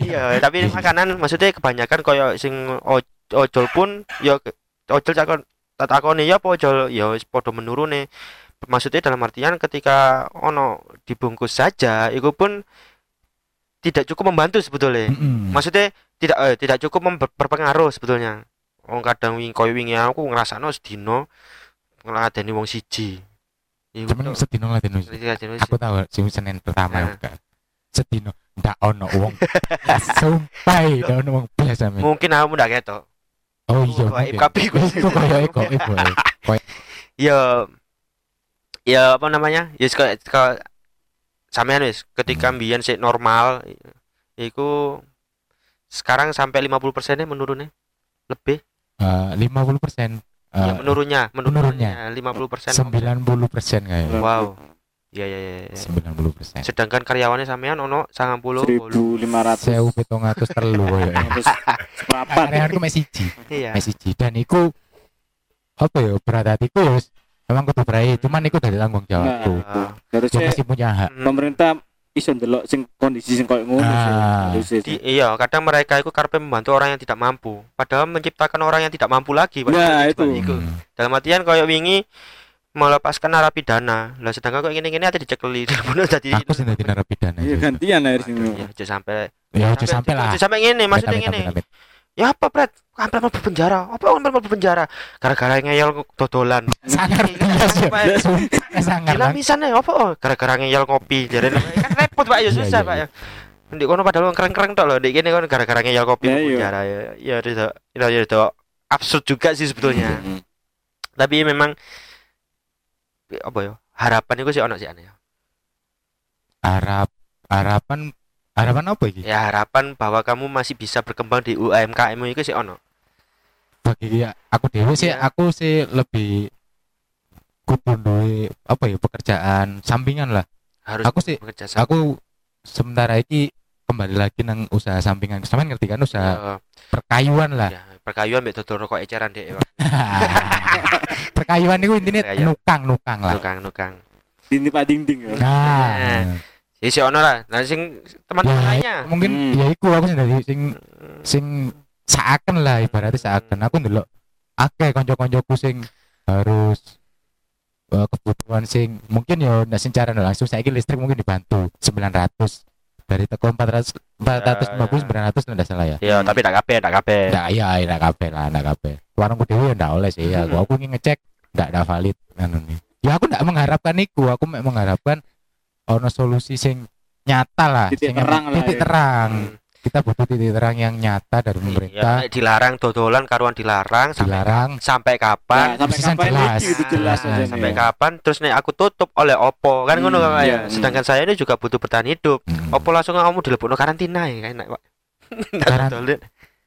Iya, tapi makanan maksudnya kebanyakan koyo sing ojol pun yo ojol cakon tak takoni ya apa ojol ya padha menurune. Maksudnya dalam artian ketika ono dibungkus saja, itu pun tidak cukup membantu sebetulnya. Maksudnya tidak eh, tidak cukup berpengaruh sebetulnya. Wong kadang wing koyo wingi aku ngrasakno sedino ngladeni wong siji. Iku lah dino. Ngladeni Aku tahu sing Senin pertama ya. Sedino ndak ono wong. <laughs> Sumpah ndak ono wong biasa men. Mungkin aku ndak ketok. Oh iya. Kok. FKP ku. Iku koyo eko eko. <laughs> Ya ya apa namanya? Ya kok sampean wis ketika Hmm. mbiyen sik normal iku sekarang sampai 50% nya menurunnya lebih Eh, 50%. ya Eh, menurunnya menurunnya. menurunnya 50% 90% kayaknya. wow ya ya ya, ya. 90%. sedangkan karyawannya sampean ono 90 1500 Sewu pitung atus telu koyo. <laughs> Terus seprapat. Karyawanku siji, iya mek siji dan iku apa ya berat hatiku wis memang kudu berai, cuman iku dari tanggung jawabku. Nah, Dia harusnya masih punya hak. Mm, pemerintah iso ndelok sing kondisi sing koyo ngono sih. Ah. Sih. iya kadang mereka itu karpe membantu orang yang tidak mampu padahal menciptakan orang yang tidak mampu lagi Pak. Nah, itu. Iku. Hmm. dalam artian kayak wingi melepaskan narapidana lah sedangkan kok gini-gini ada dicekeli <laughs> dibunuh jadi Aku dadi narapidana. Iya itu. gantian air Aduh, sini. ya aja sampai Ya aja sampai lah. sampai ngene maksudnya Amit, ya apa pret? Hampir mau penjara. Apa hampir mau penjara? Gara-gara ngeyel dodolan. Sangar bias ya. Pak. Sumpah sangar. Gila misalnya apa? Oh, gara-gara ngeyel kopi jadi kan repot pak. Ya Iya, susah iya, pak iya. ya di kono padahal keren-keren tok loh di kene kan gara-gara ngeyel kopi Ya, iya. penjara ya. Ya itu itu ya itu absurd juga sih sebetulnya. Tapi memang apa ya harapan itu sih ono sih aneh Harap harapan harapan apa iki? ya harapan bahwa kamu masih bisa berkembang di UMKM itu sih ono Bagi ya, aku dewe sih Iya. aku sih lebih kudu duwe apa ya pekerjaan sampingan lah. harus Aku sih- bekerja sama Aku sementara ini kembali lagi nang usaha sampingan. Sampeyan ngerti kan usaha Ya, perkayuan lah. ya, perkayuan mbek dodol rokok eceran dek <laughs> perkayuan itu intinya Perkayuan. nukang nukang lah. nukang nukang Dini Pak Ding Ding ya. Nah, ya si ono lah nah sing teman-teman Ya, lainnya mungkin Hmm. ya iku aku sing dadi sing sing seakan lah ibaratnya seakan aku ndelok akeh kanca-kancaku sing harus eh, kebutuhan sing mungkin ya ndak secara langsung saiki listrik mungkin dibantu 900 dari teko 400 450 900 ndak salah ya. ya tapi tak kabeh tak kabeh Ndak iya ndak kabeh lah ndak kabeh. Warungku dhewe ya ndak oleh sih ya. Aku aku ingin ngecek ndak ada valid anu. Ya aku ndak mengharapkan iku, aku mek mengharapkan ono solusi sing nyata lah Titik sing terang lah titik ya. terang Hmm. kita butuh titik terang yang nyata dari Iya, pemerintah nek dilarang dodolan karuan dilarang sampai dilarang sampai kapan sampai Mesti kapan jelas. itu jelas Nah, sampai nih. kapan terus nek aku tutup oleh opo kan ngono Hmm, kan iya, ya sedangkan saya ini juga butuh bertahan hidup Hmm. opo langsung kamu dilebokno karantina ya kan Pak Ndak <laughs> Karan- dodol.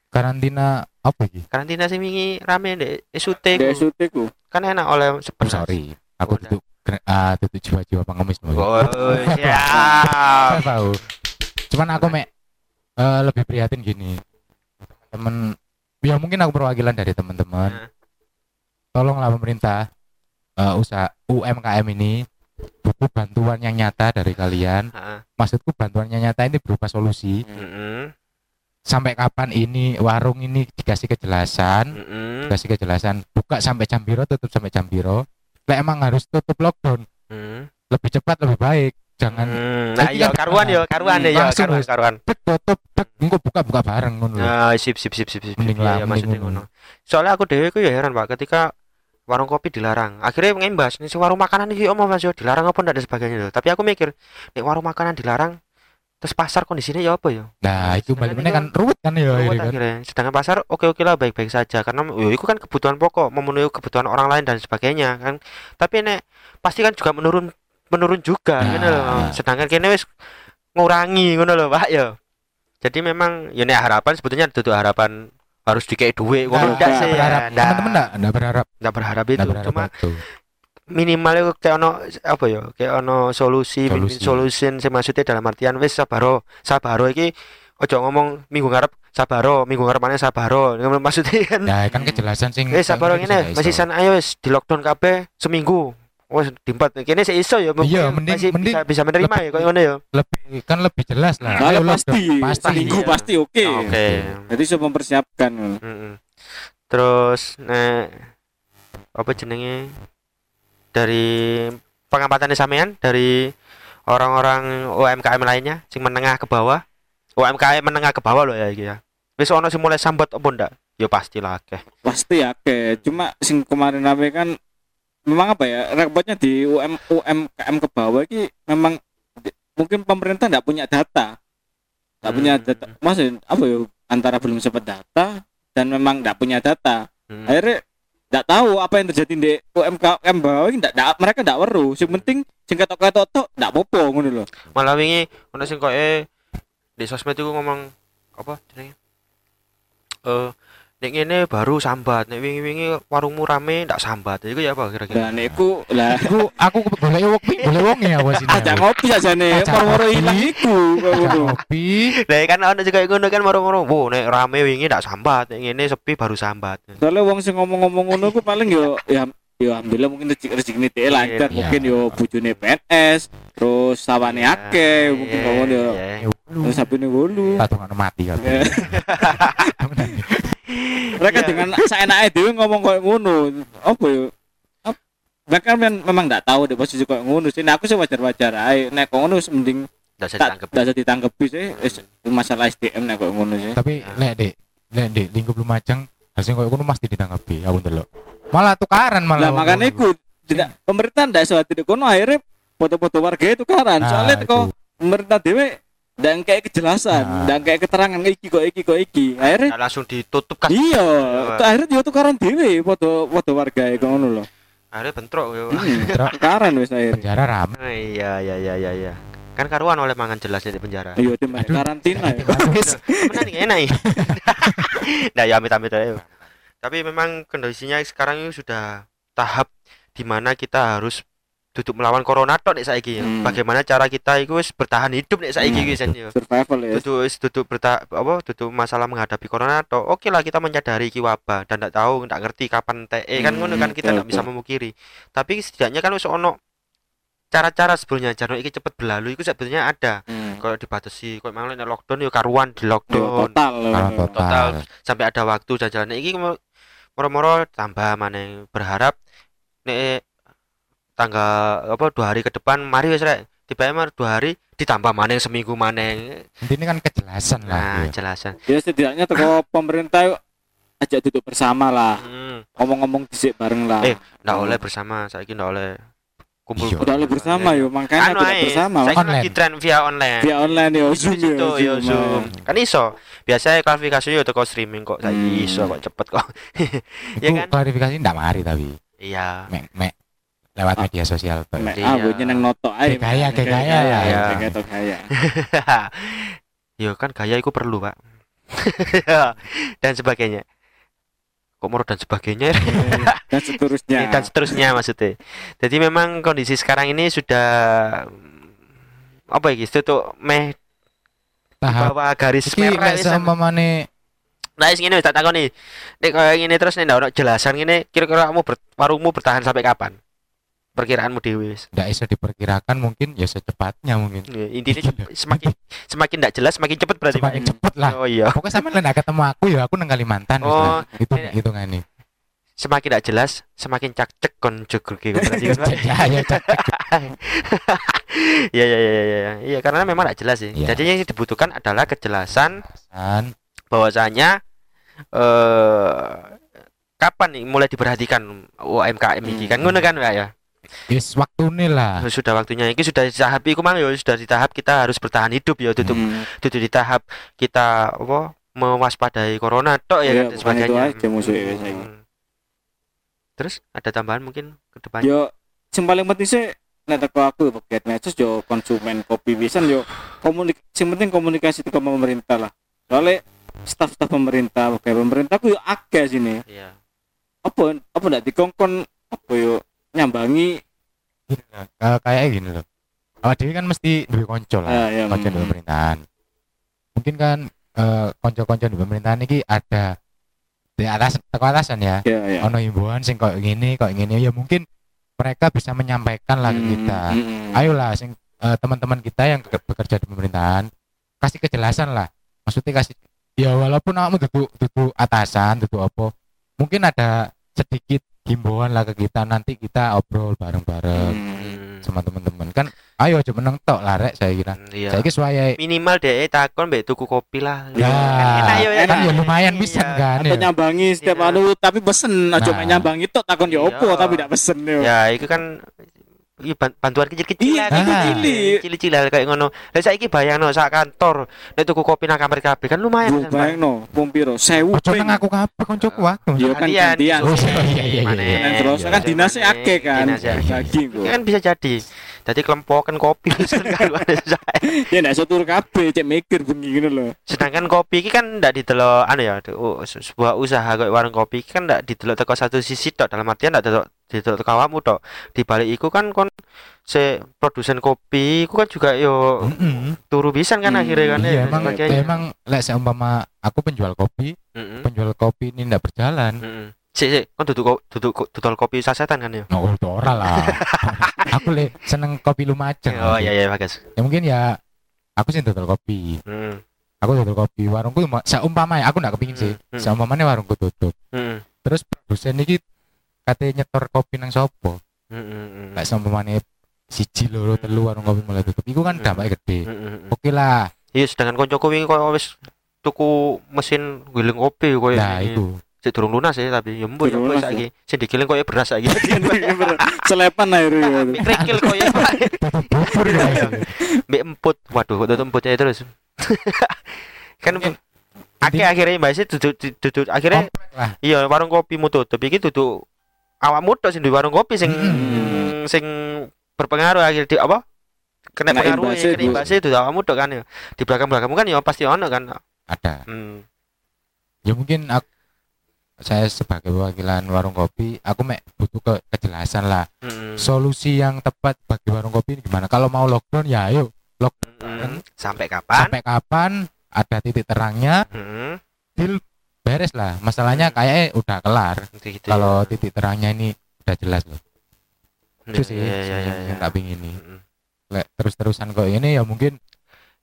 karantina apa iki karantina sing wingi rame ndek SUT Dek ku. sute ku. kan enak oleh oh, sorry aku Udah. Tutup ah tutup jiwa-jiwa pengemis oh siap. <laughs> Saya tahu cuman aku mek eh, lebih prihatin gini. Temen ya mungkin aku perwakilan dari teman-teman tolonglah pemerintah eh, usaha UMKM ini butuh bantuan yang nyata dari kalian. Maksudku bantuan yang nyata ini berupa solusi. Sampai kapan ini warung ini dikasih kejelasan? Dikasih kejelasan buka sampai jam biro tutup sampai jam biro Lah emang harus tutup lockdown Heeh. lebih cepat lebih baik jangan Hmm, Nah, iya kan- karuan ya, karuan ya, ya, Langsung, karuan, karuan. tek tutup tek engko buka buka bareng ngono. Nah, sip sip sip sip sip. Mending Iya, lah, iya, maksudnya ngono. Soalnya aku dhewe ku ya heran, Pak, ketika warung kopi dilarang. Akhirnya ngembas nih si warung makanan iki omong Mas yo dilarang apa ndak dan sebagainya lho. Tapi aku mikir, nek warung makanan dilarang terus pasar kondisinya ya apa ya? nah itu balik meneh kan ruwet kan ya Ruwet kan akhirnya. Sedangkan pasar oke-oke lah baik-baik saja karena yo itu kan kebutuhan pokok, memenuhi kebutuhan orang lain dan sebagainya kan. Tapi nek pasti kan juga menurun menurun juga Nah. ngono lho. Sedangkan kene wis ngurangi ngono lho, Pak ya. Jadi memang ya nek harapan sebetulnya duduk harapan harus dikei duit ngono Nah, ndak sih ya. Ndak. teman-teman enggak enggak berharap Ndak berharap itu enggak berharap cuma itu minimal itu kayak ono apa ya kayak ono solusi Solusi. solusi solution sih maksudnya dalam artian wis sabaro sabaro iki ojo ngomong minggu ngarep sabaro minggu ngarep mana sabaro maksudnya kan ya kan kejelasan sing eh sabaro ini masih san ayo wis di lockdown kabeh seminggu wes diempat kene sih iso ya Iya, mending- masih mending bisa, bisa menerima ya kok ngono ya lebih kan lebih jelas lah Kalau Ayo pasti, pasti seminggu iya. pasti oke. oke Jadi sudah mempersiapkan. Mm-mm. terus nek apa jenenge dari pengamatan sampean dari orang-orang UMKM lainnya sing menengah ke bawah UMKM menengah ke bawah loh ya iki ya wis ono sing mulai sambat apa ndak ya pastilah akeh Pasti ya, oke. Cuma sing kemarin rame kan memang apa ya? Repotnya di UM UMKM ke bawah ini memang mungkin pemerintah nggak punya data. Punya Hmm. data. Maksudnya apa ya? Antara belum sempat data dan memang nggak punya data. Hmm. Akhirnya nggak tahu apa yang terjadi di UMKM bawah ini nggak mereka nggak weru. Yang penting sing ketok-ketok tok nggak popo ngono loh. malah wingi ono sing koyo di sosmed iku ngomong apa jenenge eh nek ngene baru sambat nek wingi-wingi warungmu rame ndak sambat iku ya apa kira-kira Dan iku lah Iku aku golek wong golek wong ya apa sini ajak ngopi aja nih, moro-moro ngopi. hilang iku. ngopi Lah kan ono juga ngono kan moro-moro. Wo nek rame wingi ndak sambat, nek ngene sepi baru sambat. Soalnya wong sing ngomong-ngomong ngono ku paling yo ya yo alhamdulillah mungkin rezeki rezeki ini lancar Iya. mungkin yo bujune PNS terus sawane akeh mungkin Iya, ngomong yo iya. terus sabune wolu tak tunggu mati kan. <laughs> <laughs> mereka Iya. dengan seenaknya dhewe ngomong koyo ngono apa yo? Ap- mereka men- memang nggak tahu deh posisi koyo ngono sih. Nah aku sih wajar-wajar ae. Nek kok ngono mending tak ditangkep. tak bisa ditangkepi sih. Wis, masalah SDM nek koyo ngono sih. Tapi lek dek lek dek lingkup lumajang harusnya koyo ngono mesti ditanggapi aku ndelok. Malah tukaran malah lah makanya iku tidak pemerintah ndak iso tidak kono akhirnya foto-foto warga itu karan Nah, soalnya itu. kok pemerintah dewe dan kayak kejelasan Nah. dan kayak keterangan iki kok iki kok iki akhirnya Ndak langsung ditutup kan. iya tuh akhirnya dia tukaran dewe foto foto warga itu ngono loh Akhirnya bentrok yo. Hmm, <laughs> Bentrok. tukaran wis akhirnya penjara rame Ah, Iya iya iya iya iya. Kan karuan oleh mangan jelasnya di penjara. iya Aduh. karantina ya <laughs> Temenan nih enak nih. <laughs> Nah ya amit-amit aja. Tapi memang kondisinya sekarang ini sudah tahap di mana kita harus duduk melawan corona tok nek saiki. Hmm. Bagaimana cara kita itu wis bertahan hidup nek saiki Hmm, yo. survival ya duduk wis duduk berta apa duduk masalah menghadapi corona atau oke lah kita menyadari iki wabah dan tidak tahu tidak ngerti kapan TE kan Hmm, ngono kan kita tidak bisa betul. memungkiri tapi setidaknya kan wis ono cara-cara sebelumnya jangan iki cepet berlalu itu sebetulnya ada Hmm. kalau dibatasi kalau memang nek lockdown yo karuan di Yo, lockdown total kalau loh. total sampai ada waktu jalan-jalan iki mo- moro-moro tambah maneh berharap nek tanggal apa dua hari ke depan mari wis rek tiba tiba dua hari ditambah maneh seminggu maneh intinya kan kejelasan lah nah ya. jelasan ya setidaknya toko pemerintah yuk ajak duduk bersama lah hmm. ngomong-ngomong disik bareng lah Eh, ndak oleh bersama saiki ndak oleh kumpul Iya. Udah lebih bersama yo, makanya anu tidak bersama. saya Online. lagi tren via online Via online yo, Zoom Zoom yo, yo Zoom. Kan iso. Biasanya klarifikasinya yo teko streaming kok. Saya Hmm. iso kok cepet kok. Itu <laughs> ya kan? klarifikasi ndak mari tapi Iya. mek mek lewat media sosial. Mek Iya. ah, gue nyeneng noto ae. Kayak gaya, kayak gaya. Iya. Kayak to gaya. <laughs> yo kan gaya itu perlu, Pak. <laughs> dan sebagainya. Kok mau dan sebagainya? Dan seterusnya. dan seterusnya maksudnya. Jadi memang kondisi sekarang ini sudah apa ya gitu tuh meh Tahap bawah garis iki merah sama- seumpamane Nah, wis ngene wis tak takoni. Nek kaya ngene terus nek ndak ono jelasan ngene, kira-kira kamu ber- warungmu bertahan sampai kapan? Perkiraanmu dewe wis. ndak bisa diperkirakan mungkin ya secepatnya mungkin. Ya, Intinya semakin semakin ndak jelas semakin cepet berarti. Semakin cepet lah. Oh iya. Pokoknya sama lah ketemu aku ya aku nang Kalimantan Oh, misalnya. itu ini- itu kan nih. Semakin ndak jelas, semakin cak-cek kon jegur <laughs> gitu berarti kan. Pak? ya ya cek. Iya <laughs> iya iya iya iya. Iya karena memang ndak jelas sih. Iya. Jadi yang dibutuhkan adalah kejelasan San, bahwasanya eh kapan nih mulai diperhatikan UMKM ini kan Hmm. ngono kan ya. Wis waktu nih lah. Sudah waktunya ini sudah di tahap iku mang ya sudah di tahap kita harus bertahan hidup ya tutup Hmm. itu di tahap kita apa mewaspadai corona tok ya kan dan sebagainya. aja saiki. Hmm. Terus ada tambahan mungkin ke depannya? Yo sing paling penting sih nek teko aku pegiat medsos yo konsumen kopi pisan yo komunik sing penting komunikasi teko pemerintah lah. Soalnya staf-staf pemerintah, oke pemerintah ku yo akeh sini. Iya. Apa apa ndak dikongkon apa yo nyambangi eh, kayak gini loh. Awak dhewe kan mesti duwe konco lah. Ah, iya, konco di hmm. pemerintahan. Mungkin kan eh, konco-konco di pemerintahan ini ada di atas teko atasan ya. ya ya. Ono himbauan sing kok gini, kok gini ya mungkin mereka bisa menyampaikan lah ke Hmm, kita. hmm, Ayolah sing eh, teman-teman kita yang ke- bekerja di pemerintahan kasih kejelasan lah. Maksudnya kasih ya walaupun kamu duduk duduk atasan, duduk apa, mungkin ada sedikit himbauan lah ke kita nanti kita obrol bareng-bareng Hmm. sama teman-teman kan ayo aja meneng tok lah rek saya kira Hmm, Iya. saya kira suaya Minimal deh takon mbek tuku kopi lah. ya Kan enak yo, kan enak. ya lumayan Iya. bisa kan Atau ya nyambangi setiap Iya. anu tapi pesen aja Nah. nyambangi tok takon yo Iya. opo tapi ndak pesen yo. Ya, itu kan Iya, ban- bantuan kecil-kecil Iya, lah kayak ngono. Lah saiki bayangno sak kantor nek tuku kopi nang kamar kabeh kan lumayan. Yo kan, Pak. bayangno wong piro? 1000 ojo ping. nang aku kabeh koncoku aku Yo kan Gantian. Oh, iya, iya, iya, Mana? iya. Kan terus iya, kan iya. dinasnya akeh kan. Ya kan bisa jadi. Jadi kelempokan kopi <laughs> kan Ya ndak iso turu kabeh cek mikir bengi ngono lho. Sedangkan kopi iki kan ndak didelok anu ya, oh, se- sebuah usaha kayak warung kopi kan ndak didelok teko satu sisi tok dalam artian ndak teko awakmu tok. Di balik iku kan kon se produsen kopi iku kan juga yo Mm-mm. turu pisan kan Hmm, akhirnya kan iya ya, emang sebagainya. emang lek seumpama aku penjual kopi Mm-mm. penjual kopi ini ndak berjalan Mm-mm. Sik sik, kon duduk ko- duduk dodol kopi sasetan kan ya? no itu ora lah <laughs> aku le seneng kopi lumajang Oh iya iya bagus. ya mungkin ya aku sih dodol kopi Mm. aku dodol kopi warungku seumpama ya aku ndak kepingin sih Hmm, hmm. seumpamanya warungku tutup Mm. terus produsen ini katanya nyetor kopi nang sopo Mm, mm, mm. lek seumpamanya siji loro telu warung kopi mulai tutup iku kan Hmm. dampaknya gede Mm, mm, mm. oke lah Iya sedangkan koncoku wingi koyo wis tuku mesin giling kopi koyo nah itu Sik durung lunas ya tapi ya mbok ya Durung mbok lunas, saiki. Sing digiling koyo beras saiki. <laughs> Selepan ae yo. Krikil koyo tutup bubur ya mbek emput. Waduh, kok tutup emputnya terus. <laughs> kan akeh akhirnya mbak sih duduk duduk akhirnya iya warung kopi mu tutup iki duduk awakmu tok sing duwe warung kopi sing Hmm. sing berpengaruh akhirnya di apa? Kena Kena pengaruh kena imbasnya itu awakmu tok kan ya. Di belakang belakangmu kan ya pasti ono kan. Ada. Hmm. ya mungkin aku saya sebagai perwakilan warung kopi aku mek butuh ke kejelasan lah. Hmm. solusi yang tepat bagi warung kopi ini gimana? Kalau mau lockdown ya ayo. Hmm. sampai kapan? Sampai kapan? Ada titik terangnya. Hmm. Beres lah masalahnya kayaknya udah kelar Gitu, gitu kalau ya. titik terangnya ini udah jelas loh itu sih ya, ya, ya, yang ya. tak pingin ini. Lek terus-terusan kok ini ya mungkin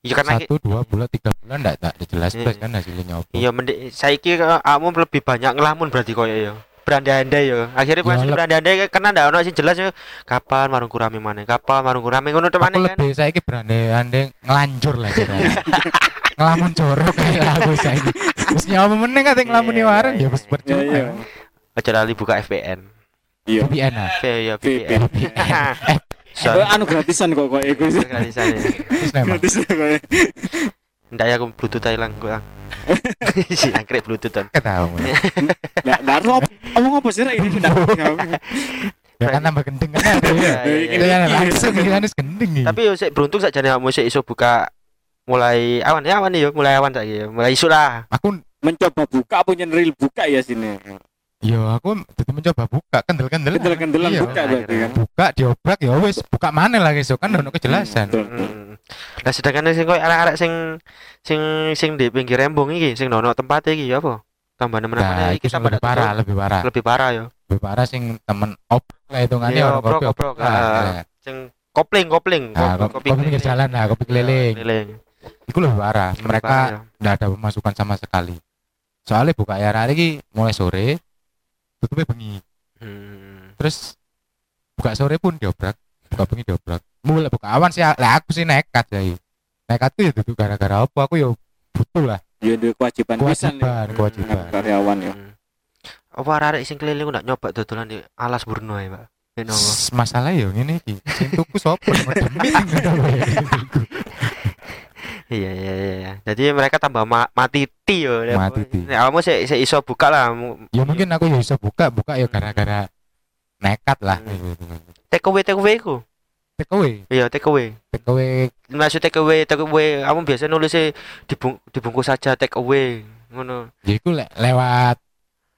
Ya karena satu dua bulan tiga bulan enggak tak jelas Iya. belas kan hasilnya apa Iya mending saiki kamu lebih banyak ngelamun berarti koyo ya. Berandai-andai ya. Akhirnya Ya, masih lep- berandai-andai karena ndak ono sing jelas ya. Kapan warung kurame mana? Kapan warung kurame ngono temane kan. lebih saya ini berani andeng ngelanjur lah kira <laughs> ngelamun jorok kayak aku saya ini terus nyawa meneng kata ngelamun Iya, warung iya, ya wis iya. percuma Iya, iya. Aja lali buka FPN. Iya. <laughs> Eh, VPN ah V ya VPN. eh Eh, anu gratisan kok kok iku sih. gratisan ya. Terus memang Gratis kok. Ndak ya aku bluetooth Thailand gua. <laughs> Si angkrek bluetooth kan. ketahu. Lah, lah apa omong apa sih ini tidak. Ya kan tambah gendeng kan ya. Itu langsung ini harus gendeng nih. Tapi yo sik beruntung sakjane kamu sik iso buka mulai awan ya awan nih yo mulai awan saiki. Mulai isu lah. aku Mencoba buka punya real buka ya sini. Yo aku tetep mencoba buka kendel-kendel. Kendel-kendelan Iya. buka berarti kan. Buka diobrak ya wis buka mana lagi so kan ono kejelasan. Betul, betul. Hmm. Lah sedangkan sing koyo arek-arek sing sing sing di pinggir rembong iki sing nono tempat iki ya apa? Tambah Nah, nemen-nemen itu iki tambah lebih parah, lebih parah. lebih parah yo. Lebih parah sing temen oprek lah hitungannya Iya, orang kopi oprek, oprek. ah. Nah, Sing kopling kopling Nah, kopi, kopi pinggir jalan lah, kopi keliling. keliling. Itu lebih parah. Mereka parah, ya. ada pemasukan sama sekali. Soalnya buka ya hari ini mulai sore, tutupnya bengi. Hmm. Terus buka sore pun diobrak, buka bengi diobrak. Mulai buka awan sih, lah aku sih nekat ya. Nekat tuh ya duduk gara-gara apa? Aku ya butuh lah. Ya ada kewajiban pisan Kewajiban, ya. kewajiban. karyawan ya. Hmm. Apa arek sing keliling ndak nyoba dodolan di alas Burno ya, Pak? Ya Masalah ya ini iki. Sing tuku sapa? Demit <laughs> ngono wae. Iya iya iya. iya. Jadi mereka tambah ma mati ti yo. Mati ti. Ya, kamu sih sih iso buka lah. Ya mungkin aku ya bisa buka, buka ya gara-gara nekat lah. Take away take away ku. Take away, Iya take away. take away Maksud take away take away. Kamu biasa nulisnya dibung dibungkus saja take away. Ngono. ya iku le- lewat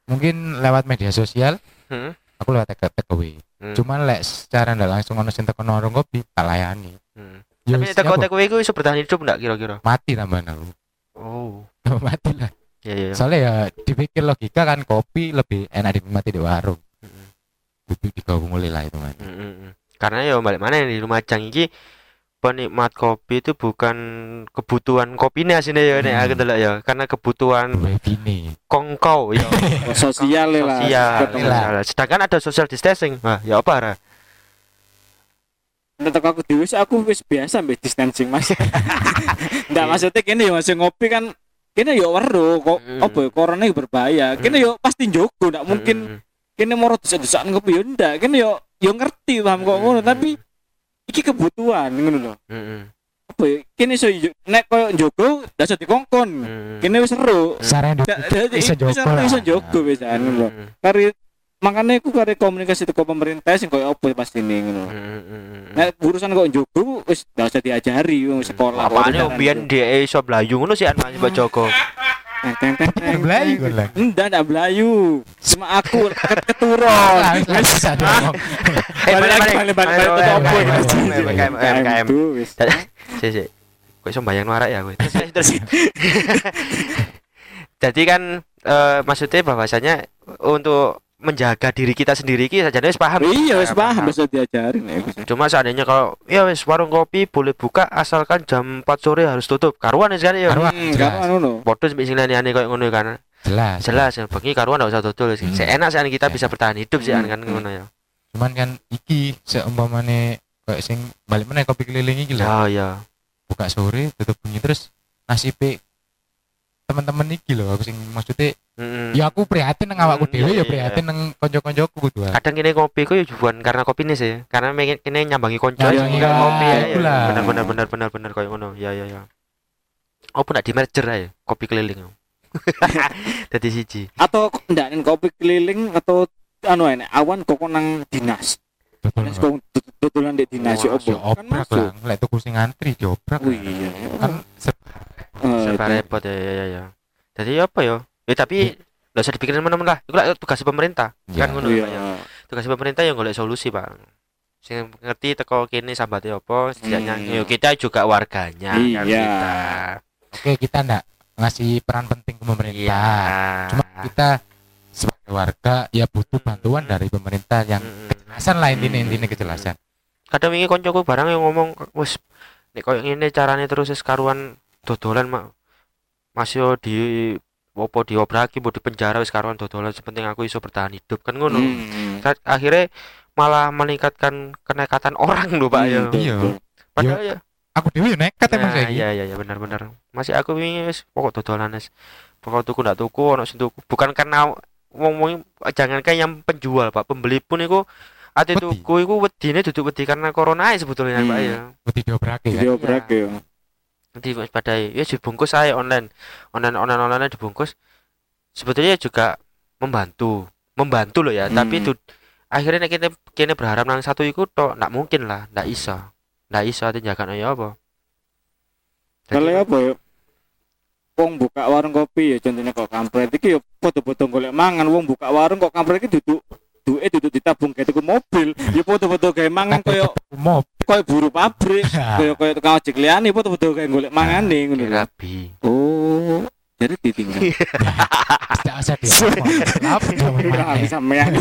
mungkin lewat media sosial Hmm. aku lewat take, take away Hmm. cuman lek secara ndak langsung ono sing teko warung kopi tak layani Hmm. Ya Tapi wis, take apa? take away ku iso bertahan hidup ndak kira-kira? mati tambahan aku <laughs> Oh. mati lah Iya iya. soalnya ya dipikir logika kan kopi lebih enak dinikmati di warung Mm-mm. itu digabung mulai lah itu kan Mm, mm, mm. Karena ya balik mana di Lumajang iki penikmat kopi itu bukan kebutuhan kopinya sini ya nek Hmm. aku delok ya karena kebutuhan ini kongkow ya <laughs> Sosial lah. sosial Ketemu. lah. sosial. sedangkan ada social distancing wah ya apa Ra? Tetep aku sih, aku wis biasa mbek distancing Mas. <laughs> Ndak maksudnya kene ya masih ngopi kan kene yo weruh kok Mm. apa ya corona berbahaya. Kene yo pasti njogo ndak mungkin Mm, kene moro desak-desakan ngopi yo ndak. Kene yo yo ngerti paham kok ngono tapi iki kebutuhan ngono mm, Apa ya kene iso yo- nek koyo njogo ndak iso dikongkon. wis seru. Ndak- ndak- Iso lah. iso mm, anu lho. mm, Kari makanya aku kari komunikasi teko pemerintah sing koyo apa pasti ini ngono. mm, mm, mm. Nek urusan kok njogo wis ndak usah diajari wong sekolah. apane biyen dia iso blayu ngono sih anu Pak Joko kan lah Enggak, enggak belayu. Cuma aku ket keturun. Wis bisa ngomong. Eh, Balik balik, balik, balik, balik, balik, tutup balik, poin. balik, balik, balik, KM, KM, KM. Tuh, wis. si si kok iso bayang warak ya gue terus terus jadi kan eh, maksudnya bahwasanya untuk menjaga diri kita sendiri kita saja wis paham. Iya, wis Ya, paham bisa diajarin ya. cuma seandainya kalau ya wis warung kopi boleh buka asalkan jam 4 sore harus tutup. Karuan ya sekarang ya? Karuan. Hmm, ngono. bodoh sampai sing aneh kayak ngono kan. Jelas. Jelas ya. Bengi karuan enggak usah tutup sih Hmm. seenak sih kita bisa bertahan hidup sih Hmm. kan ngono ya. Cuman kan iki seumpamane kayak sing balik mana kopi keliling iki lho. Oh iya. Buka sore tutup bengi terus nasib teman-teman iki lho aku sing maksudnya Mm-mm. ya aku prihatin nang awakku Hmm, dhewe iya, ya iya. prihatin nang kanca-kancaku kudu kadang ini kopi ku ya bukan karena kopi nih sih karena pengen ini nyambangi konco Nyambangi, sing ah, kopi ya iku lah. benar benar benar benar benar kayak ngono ya ya ya oh pun di merger ya kopi keliling jadi <laughs> siji Atau ndak kopi keliling atau anu enek awan kok nang dinas. Betul, Nek Mbak. kok di dinas yo Ya opo? Kan masuk. lah lek tuku sing ngantri diobrak Oh iya. kan Eh, serba repot ya ya ya, ya. Jadi apa ya? Ya tapi nggak usah dipikirin mana-mana lah. Itu lah tugas pemerintah. Ya. kan ngono Iya. Ya. tugas pemerintah yang golek solusi pak. Sing ngerti teko kene sambatnya apa setidaknya Hmm. ya kita juga warganya kan Iya. kita. Oke kita ndak ngasih peran penting ke iya. Pemerintah cuma kita sebagai warga ya butuh bantuan dari pemerintah yang Mm-mm. kejelasan lah intinya intinya kejelasan. Kadang wingi koncoku barang yang ngomong wis nek koyo ngene carane terus wis karuan dodolan mak masih di opo diobraki mau di penjara wis karuan dodolan sepenting aku iso bertahan hidup kan ngono Hmm. Kan akhirnya malah meningkatkan kenekatan <laughs> orang lho pak ya Hmm, Iya. padahal ya aku dewe yo nekat emang nah, saya iya iya iya benar benar masih aku wingi wis pokok dodolan wis pokok tuku ndak tuku ono sing tuku bukan karena ngomong jangan kayak yang penjual pak pembeli pun itu ate Wedi. tuku iku wedine duduk wedi karena corona sebetulnya Hmm. Pak ya Wedi diobrake kan. Ya. Nanti pada ya dibungkus saya online. Online online online dibungkus. Sebetulnya juga membantu. Membantu loh ya Hmm. tapi itu akhirnya kita kini berharap nang satu iku tok nggak mungkin lah nggak bisa nggak bisa ati jaga ya apa? Jadi- Kalau apa? ya? Wong buka warung kopi ya contohnya kok kampret iki ya foto-foto golek mangan. Wong buka warung kok kampret iki duduk duwe duduk ditabung kayak tuku mobil. Ya foto-foto gawe mangan koyo Mob. Koyo buru pabrik <laughs> koyo koyo tukang ojek liyane foto-foto gawe golek mangane ngono lho. rabi Oh, jadi ditinggal. Tidak usah dia. <laughs> Apa Ora bisa sampean.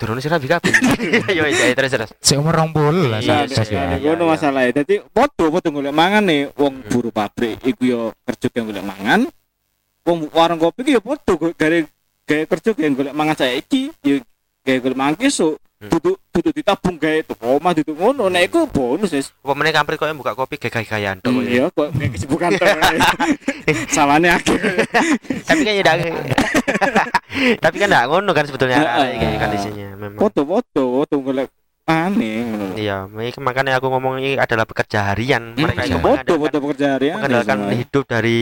turun si rabi kabeh <laughs> yo yo terus terus Seumur rong puluh lah Iya, saya iya, iya, ngono iya. masalahnya. Dadi foto foto golek mangan nih wong buru pabrik iku yo kerja yang golek mangan. Wong warung kopi iki yo foto gare gawe kerja yang golek mangan saiki yo gawe golek mangan esuk. Hmm. Duduk duduk ditabung gawe tuh omah duduk ngono nek iku bonus wis. apa meneh kampret yang buka kopi gaya-gayaan ya. Iya kok kayak kesibukan tuh. <laughs> Salahnya akeh. <laughs> <laughs> tapi kan ya tapi kan enggak ngono kan sebetulnya kayak kondisinya memang Foto-foto foto golek aneh iya mak- makanya aku ngomong ini adalah pekerja harian mereka itu iya. foto mengandalkan- foto pekerja harian. mengandalkan hidup dari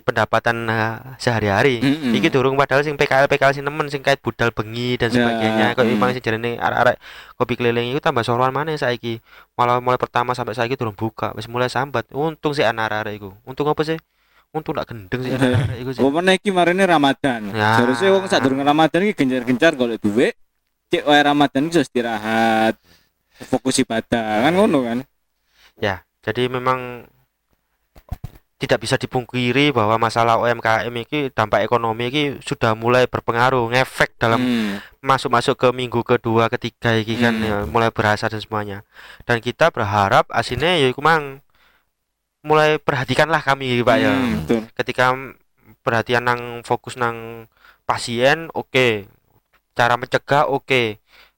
pendapatan uh, sehari-hari Hmm. iki durung padahal sing PKL PKL sing nemen sing kait budal bengi dan Ya, sebagainya kok hmm. memang sing jarene arek-arek kopi keliling itu tambah soroan mana saiki malah mulai pertama sampai saiki durung buka wis mulai sambat untung sih anak arek iku untung apa sih untung ndak gendeng sih <laughs> anak arek iku sih mana iki marine Ramadan. Ya. Seharusnya wong sadurunge Ramadan iki gencar-gencar golek duit. Cek wae Ramadan iso istirahat. Fokus ibadah. Kan ngono kan? jadi memang tidak bisa dipungkiri bahwa masalah UMKM ini dampak ekonomi ini sudah mulai berpengaruh ngefek dalam Hmm. masuk-masuk ke minggu kedua ketiga iki kan Hmm. ya, mulai berasa dan semuanya dan kita berharap aslinya ya iku mang mulai perhatikanlah kami pak ya Hmm, betul. ketika perhatian nang fokus nang pasien oke cara mencegah oke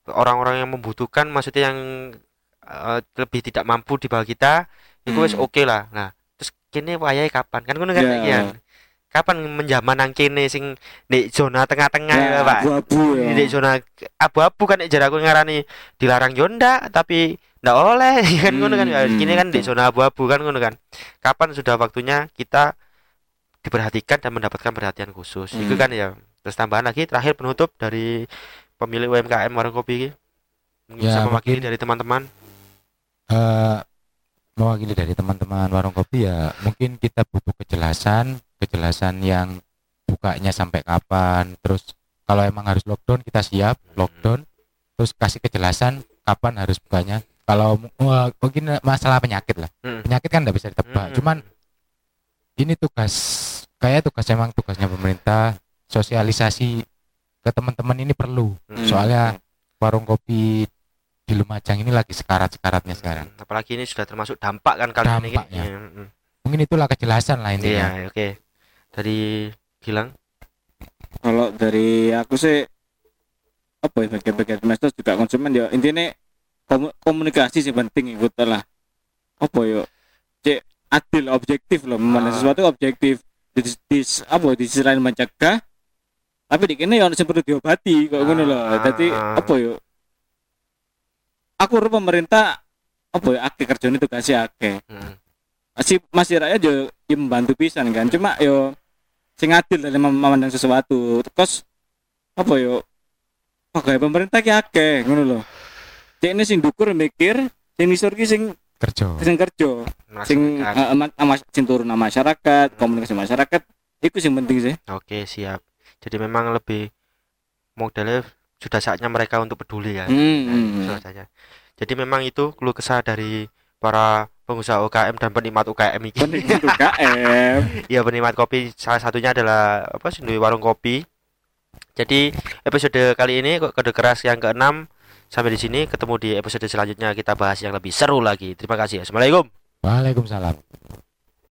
orang-orang yang membutuhkan maksudnya yang eh, lebih tidak mampu di bawah kita itu wis Hmm. oke lah nah terus kini wayahe kapan kan ngono kan Ya. saiki kan? kapan menjaman nang kene sing di zona tengah-tengah ya, Pak abu-abu ya. di zona abu-abu kan jar aku ngarani dilarang yo ndak tapi ndak oleh <laughs> kan ngono kan Ya, Hmm, kini kan di zona abu-abu kan ngono kan kapan sudah waktunya kita diperhatikan dan mendapatkan perhatian khusus itu Hmm. kan ya terus tambahan lagi terakhir penutup dari pemilik UMKM warung kopi ini. Mungkin Ya, bisa mewakili mungkin- dari teman-teman. Eh mewakili dari teman-teman warung kopi ya mungkin kita butuh kejelasan kejelasan yang bukanya sampai kapan. Terus kalau emang harus lockdown kita siap lockdown. Terus kasih kejelasan kapan harus bukanya. Kalau wah, mungkin masalah penyakit lah. Hmm. penyakit kan nggak bisa ditebak. Hmm. cuman ini tugas kayak tugas emang tugasnya pemerintah sosialisasi ke teman-teman ini perlu. Hmm. soalnya warung kopi di Lumajang ini lagi sekarat-sekaratnya sekarang. Hmm, apalagi ini sudah termasuk dampak kan kali ini. Dampaknya. Iya, hmm. mungkin itulah kejelasan lah intinya. Iya oke. Dari Gilang? Kalau dari aku sih apa ya bagian-bagian semester juga konsumen ya. Intinya komu- komunikasi sih penting ikut lah. Apa ya cek adil objektif loh memandang Ah. sesuatu objektif. Di, di, apa di sisi lain mencegah tapi di kene ya sing perlu diobati kok ngono loh Ah. jadi apa ya aku pemerintah apa ya akeh kerjane tugasnya akeh. Hmm. masih masih rakyat yo, yo membantu pisan kan. Cuma yo sing adil dalam mem- memandang sesuatu. Terus apa yo? Pegawai pemerintah ki akeh ngono lho. Cek ini sing dukur mikir sing nisor ki sing kerja. sing kerja. Sing eh, ama- ama- sing turun sama masyarakat komunikasi masyarakat itu sing penting sih. Oke siap. Jadi memang lebih modelnya sudah saatnya mereka untuk peduli kan. Hmm, Nah, hmm, sudah saatnya. Jadi memang itu keluh kesah dari para pengusaha UKM dan penikmat UKM ini. penting <laughs> itu KM Iya penikmat kopi salah satunya adalah apa sih di warung kopi. Jadi episode kali ini kok kode keras yang keenam sampai di sini ketemu di episode selanjutnya kita bahas yang lebih seru lagi. Terima kasih. Assalamualaikum. Waalaikumsalam